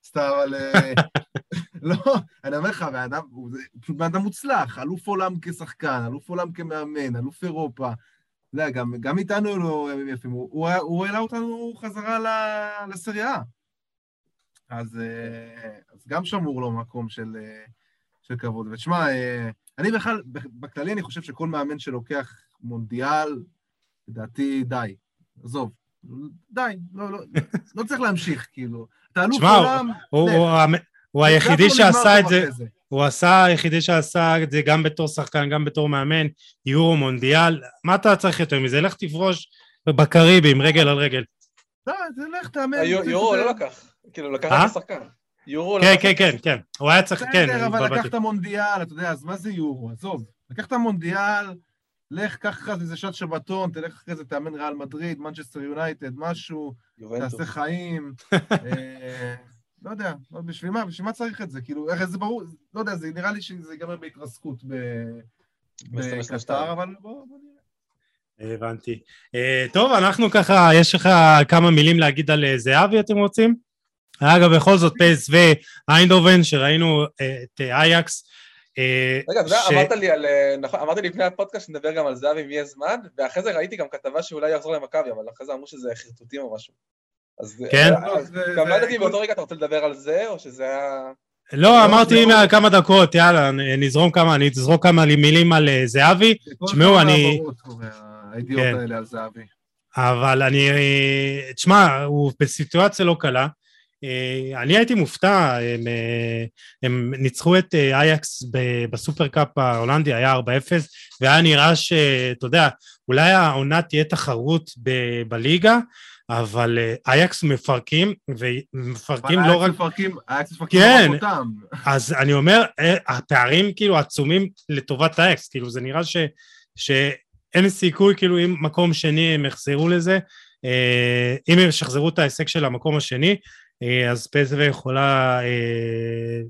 סתם, אבל... אה, [LAUGHS] לא, אני אומר לך, בן אדם, הוא פשוט בן אדם מוצלח, אלוף עולם כשחקן, אלוף עולם כמאמן, אלוף אירופה. אתה יודע, גם, גם איתנו לא ימים יפים, הוא, הוא העלה אותנו חזרה לסריה. אז, אה, אז גם שמור לו מקום של, אה, של כבוד. ותשמע, אני בכלל, בכללי אני חושב שכל מאמן שלוקח מונדיאל, לדעתי, די. עזוב, די, לא, לא, לא צריך להמשיך, כאילו. אתה אלוף עולם, הוא, הוא, הוא היחידי שעשה את זה, זה, הוא עשה, היחידי שעשה את זה גם בתור שחקן, גם בתור מאמן, יורו מונדיאל, מה אתה צריך יותר מזה? לך תפרוש בקריבים, רגל על רגל. לא, זה לך תאמן. יורו לא לקח, כאילו לקח את השחקן. יורו כן, כן, כן, כן, הוא היה צריך, כן. בסדר, אבל לקח את המונדיאל, אתה יודע, אז מה זה יורו? עזוב, לקח את המונדיאל, לך, קח לך איזה שעת שבתון, תלך אחרי זה, תאמן ריאל מדריד, מנצ'סטר יונייטד, משהו, תעשה חיים. [LAUGHS] אה, לא יודע, לא, בשביל מה, בשביל מה צריך את זה? כאילו, איך זה ברור, לא יודע, זה נראה לי שזה ייגמר בהתרסקות בקטר, אבל בוא נראה. הבנתי. אה, טוב, אנחנו ככה, יש לך כמה מילים להגיד על אה, זהבי, אתם רוצים? אגב, בכל זאת, פס ואיינדובן, שראינו את אייקס, אה, רגע, אתה יודע, אמרת לי על... אה, נכון, אמרתי לפני הפודקאסט שנדבר גם על זהבי אם יהיה זמן, ואחרי זה ראיתי גם כתבה שאולי יחזור למכבי, אבל אחרי זה אמרו שזה חרטוטים או משהו. אז כן? אה, גם לא ידעתי באותו רגע אתה רוצה לדבר על זה, או שזה היה... לא, אמרתי כמה דקות, יאללה, נזרום כמה, אני אזרוק כמה מילים על זהבי. תשמעו, אני... הידיעות כן. האלה על זהבי. אבל אני... תשמע, הוא בסיטואציה לא קלה. אה, אני הייתי מופתע, הם, אה, הם ניצחו את אה, אייקס בסופרקאפ ההולנדי, היה 4-0, והיה נראה שאתה יודע, אולי העונה תהיה תחרות ב- בליגה, אבל אייקס מפרקים, ומפרקים לא רק... מפרקים, אייקס מפרקים כן, לא רק אותם. אז אני אומר, הפערים כאילו עצומים לטובת אייקס, כאילו זה נראה ש... שאין סיכוי כאילו אם מקום שני הם יחזרו לזה, אם הם ישחזרו את ההישג של המקום השני, אז פסו יכולה אה,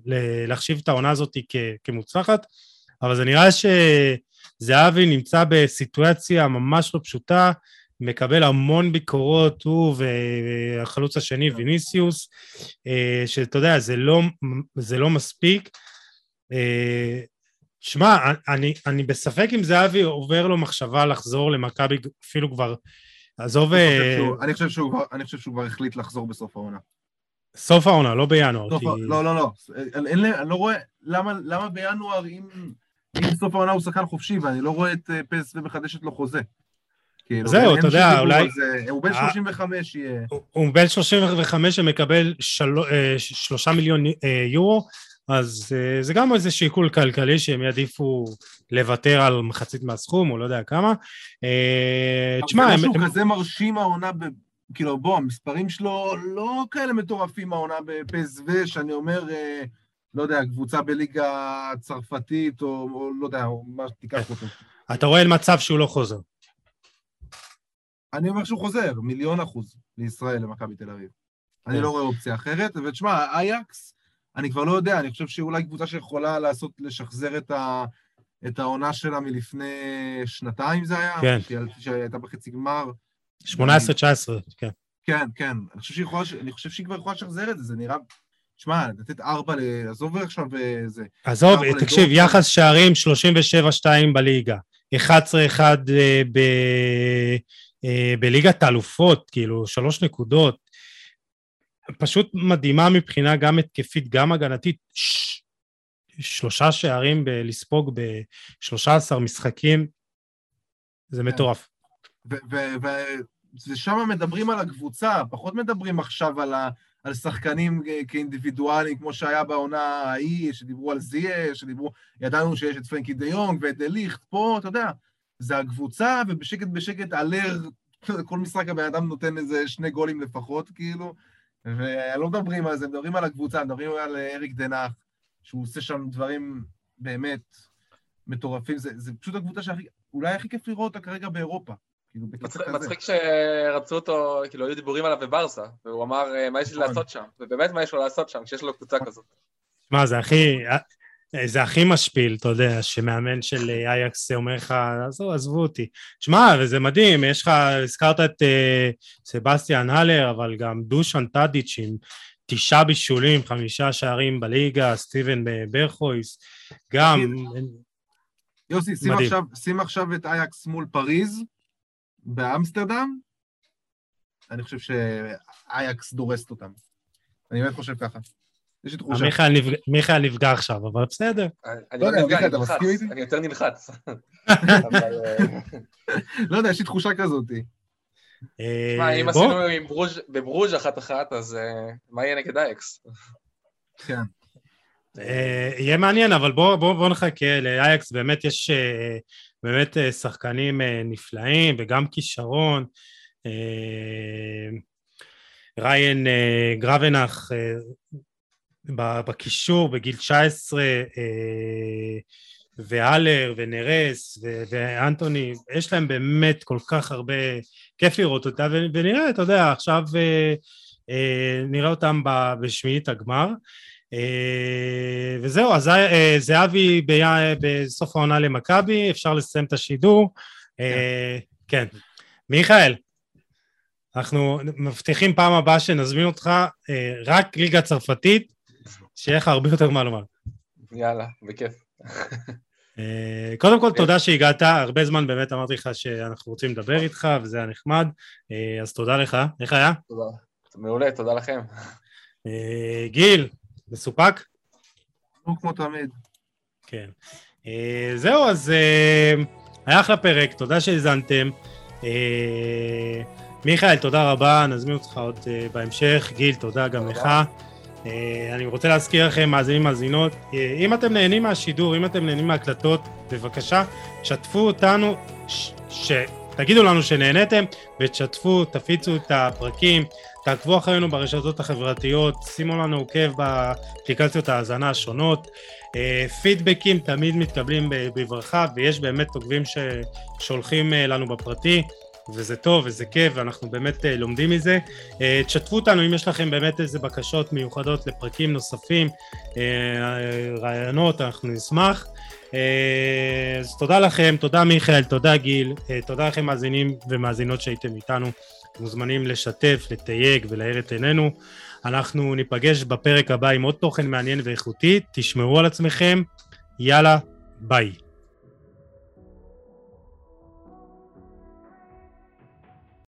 להחשיב את העונה הזאת כמוצלחת, אבל זה נראה שזהבי נמצא בסיטואציה ממש לא פשוטה, מקבל המון ביקורות, הוא והחלוץ השני ויניסיוס, אה, שאתה יודע, זה לא, זה לא מספיק. שמע, אני, אני בספק אם זהבי עובר לו מחשבה לחזור למכבי אפילו כבר, עזוב... אני חושב שהוא כבר החליט לחזור בסוף העונה. סוף העונה, לא בינואר. סוף, כי... לא, לא, לא. אין, אני לא רואה, למה, למה בינואר, אם, אם סוף העונה הוא שחקן חופשי, ואני לא רואה את אה, פסו מחדשת לו חוזה. כאילו, זהו, אתה יודע, אולי... הוא בן 35 אה, יהיה. הוא בן 35 שמקבל אה, שלושה מיליון יורו, אז זה גם איזה שיקול כלכלי שהם יעדיפו לוותר על מחצית מהסכום, או לא יודע כמה. תשמע, הם... משהו כזה מרשים העונה כאילו, בוא, המספרים שלו לא כאלה מטורפים העונה בפסו, שאני אומר, אה, לא יודע, קבוצה בליגה צרפתית, או, או לא יודע, או מה שתיקח אותו. אתה רואה מצב שהוא לא חוזר. אני אומר שהוא חוזר, מיליון אחוז לישראל, למכבי תל אביב. אני כן. לא רואה אופציה אחרת, ותשמע, אייקס, אני כבר לא יודע, אני חושב שאולי קבוצה שיכולה לעשות, לשחזר את, ה, את העונה שלה מלפני שנתיים זה היה? כן. שהייתה בחצי גמר. 18-19, כן. כן, כן. אני חושב יכולה, אני חושב שהיא כבר יכולה לשחזר את זה, זה נראה... שמע, לתת ארבע, עזוב עכשיו איזה... אה, עזוב, תקשיב, יחס שערים 37-2 בליגה, 11-1 אה, ב... אה, בליגת האלופות, כאילו, שלוש נקודות. פשוט מדהימה מבחינה גם התקפית, גם הגנתית. ש... שלושה שערים ב... לספוג ב-13 משחקים, זה כן. מטורף. ושם מדברים על הקבוצה, פחות מדברים עכשיו על, ה, על שחקנים כאינדיבידואלים, כמו שהיה בעונה ההיא, שדיברו על זיה, שדיברו, ידענו שיש את פרנקי דה יונג ואת דליכט, פה, אתה יודע, זה הקבוצה, ובשקט בשקט אלר, [LAUGHS] כל משחק הבן אדם נותן איזה שני גולים לפחות, כאילו, ולא מדברים על זה, מדברים על הקבוצה, מדברים על אריק דנאך, שהוא עושה שם דברים באמת מטורפים, זה, זה פשוט הקבוצה שאולי הכי כיף לראות אותה כרגע באירופה. כאילו, מצחיק שרצו אותו, כאילו, היו דיבורים עליו בברסה, והוא אמר, אה, מה יש לי נכון. לעשות שם? ובאמת, מה יש לו לעשות שם, כשיש לו קבוצה נכון. כזאת? מה, זה הכי... זה הכי משפיל, אתה יודע, שמאמן של אייקס אומר לך, עזבו, עזבו אותי. שמע, וזה מדהים, יש לך, הזכרת את אה, סבסטיאן הלר, אבל גם דושן טאדיץ' עם תשעה בישולים, חמישה שערים בליגה, סטיבן ברחאוס, גם... יוסי, שים עכשיו, שים עכשיו את אייקס מול פריז באמסטרדם, אני חושב שאייקס דורסת אותם. אני באמת חושב ככה. יש לי תחושה. מיכאל נפגע עכשיו, אבל בסדר. אני לא, לא נפגע, אני נלחץ, אני יותר נלחץ. [LAUGHS] לא יודע, יש לי תחושה כזאת. תשמע, אם עשינו בברוז' אחת-אחת, אז אה, מה יהיה נגד אייקס? כן. אה, יהיה מעניין, אבל בואו נחכה, לאייקס באמת יש אה, באמת שחקנים נפלאים וגם כישרון. ריין גרבנח בקישור בגיל 19 והלר ונרס ואנטוני, יש להם באמת כל כך הרבה, כיף לראות אותה ונראה, אתה יודע, עכשיו נראה אותם בשמינית הגמר וזהו, אז זהבי בסוף העונה למכבי, אפשר לסיים את השידור, כן. מיכאל, אנחנו מבטיחים פעם הבאה שנזמין אותך רק ליגה צרפתית, שיהיה לך הרבה יותר מה לומר. יאללה, בכיף. קודם כל, תודה שהגעת, הרבה זמן באמת אמרתי לך שאנחנו רוצים לדבר איתך, וזה היה נחמד, אז תודה לך. איך היה? תודה. מעולה, תודה לכם. גיל, מסופק? כמו תמיד. כן. זהו, אז היה אחלה פרק, תודה שהאזנתם. מיכאל, תודה רבה, נזמין אותך עוד בהמשך. גיל, תודה גם לך. אה, אני רוצה להזכיר לכם, מאזינים מאזינות, אה, אם אתם נהנים מהשידור, אם אתם נהנים מהקלטות, בבקשה, שתפו אותנו, ש... ש... תגידו לנו שנהניתם, ותשתפו, תפיצו את הפרקים, תעקבו אחרינו ברשתות החברתיות, שימו לנו עוקב באפליקציות ההאזנה השונות. אה, פידבקים תמיד מתקבלים בברכה, ויש באמת עוקבים ששולחים לנו בפרטי. וזה טוב וזה כיף ואנחנו באמת uh, לומדים מזה. תשתפו אותנו אם יש לכם באמת איזה בקשות מיוחדות לפרקים נוספים, רעיונות, אנחנו נשמח. אז תודה לכם, תודה מיכאל, תודה גיל, תודה לכם מאזינים ומאזינות שהייתם איתנו. מוזמנים לשתף, לתייג ולהאיר את עינינו. אנחנו ניפגש בפרק הבא עם עוד תוכן מעניין ואיכותי, תשמרו על עצמכם, יאללה, ביי.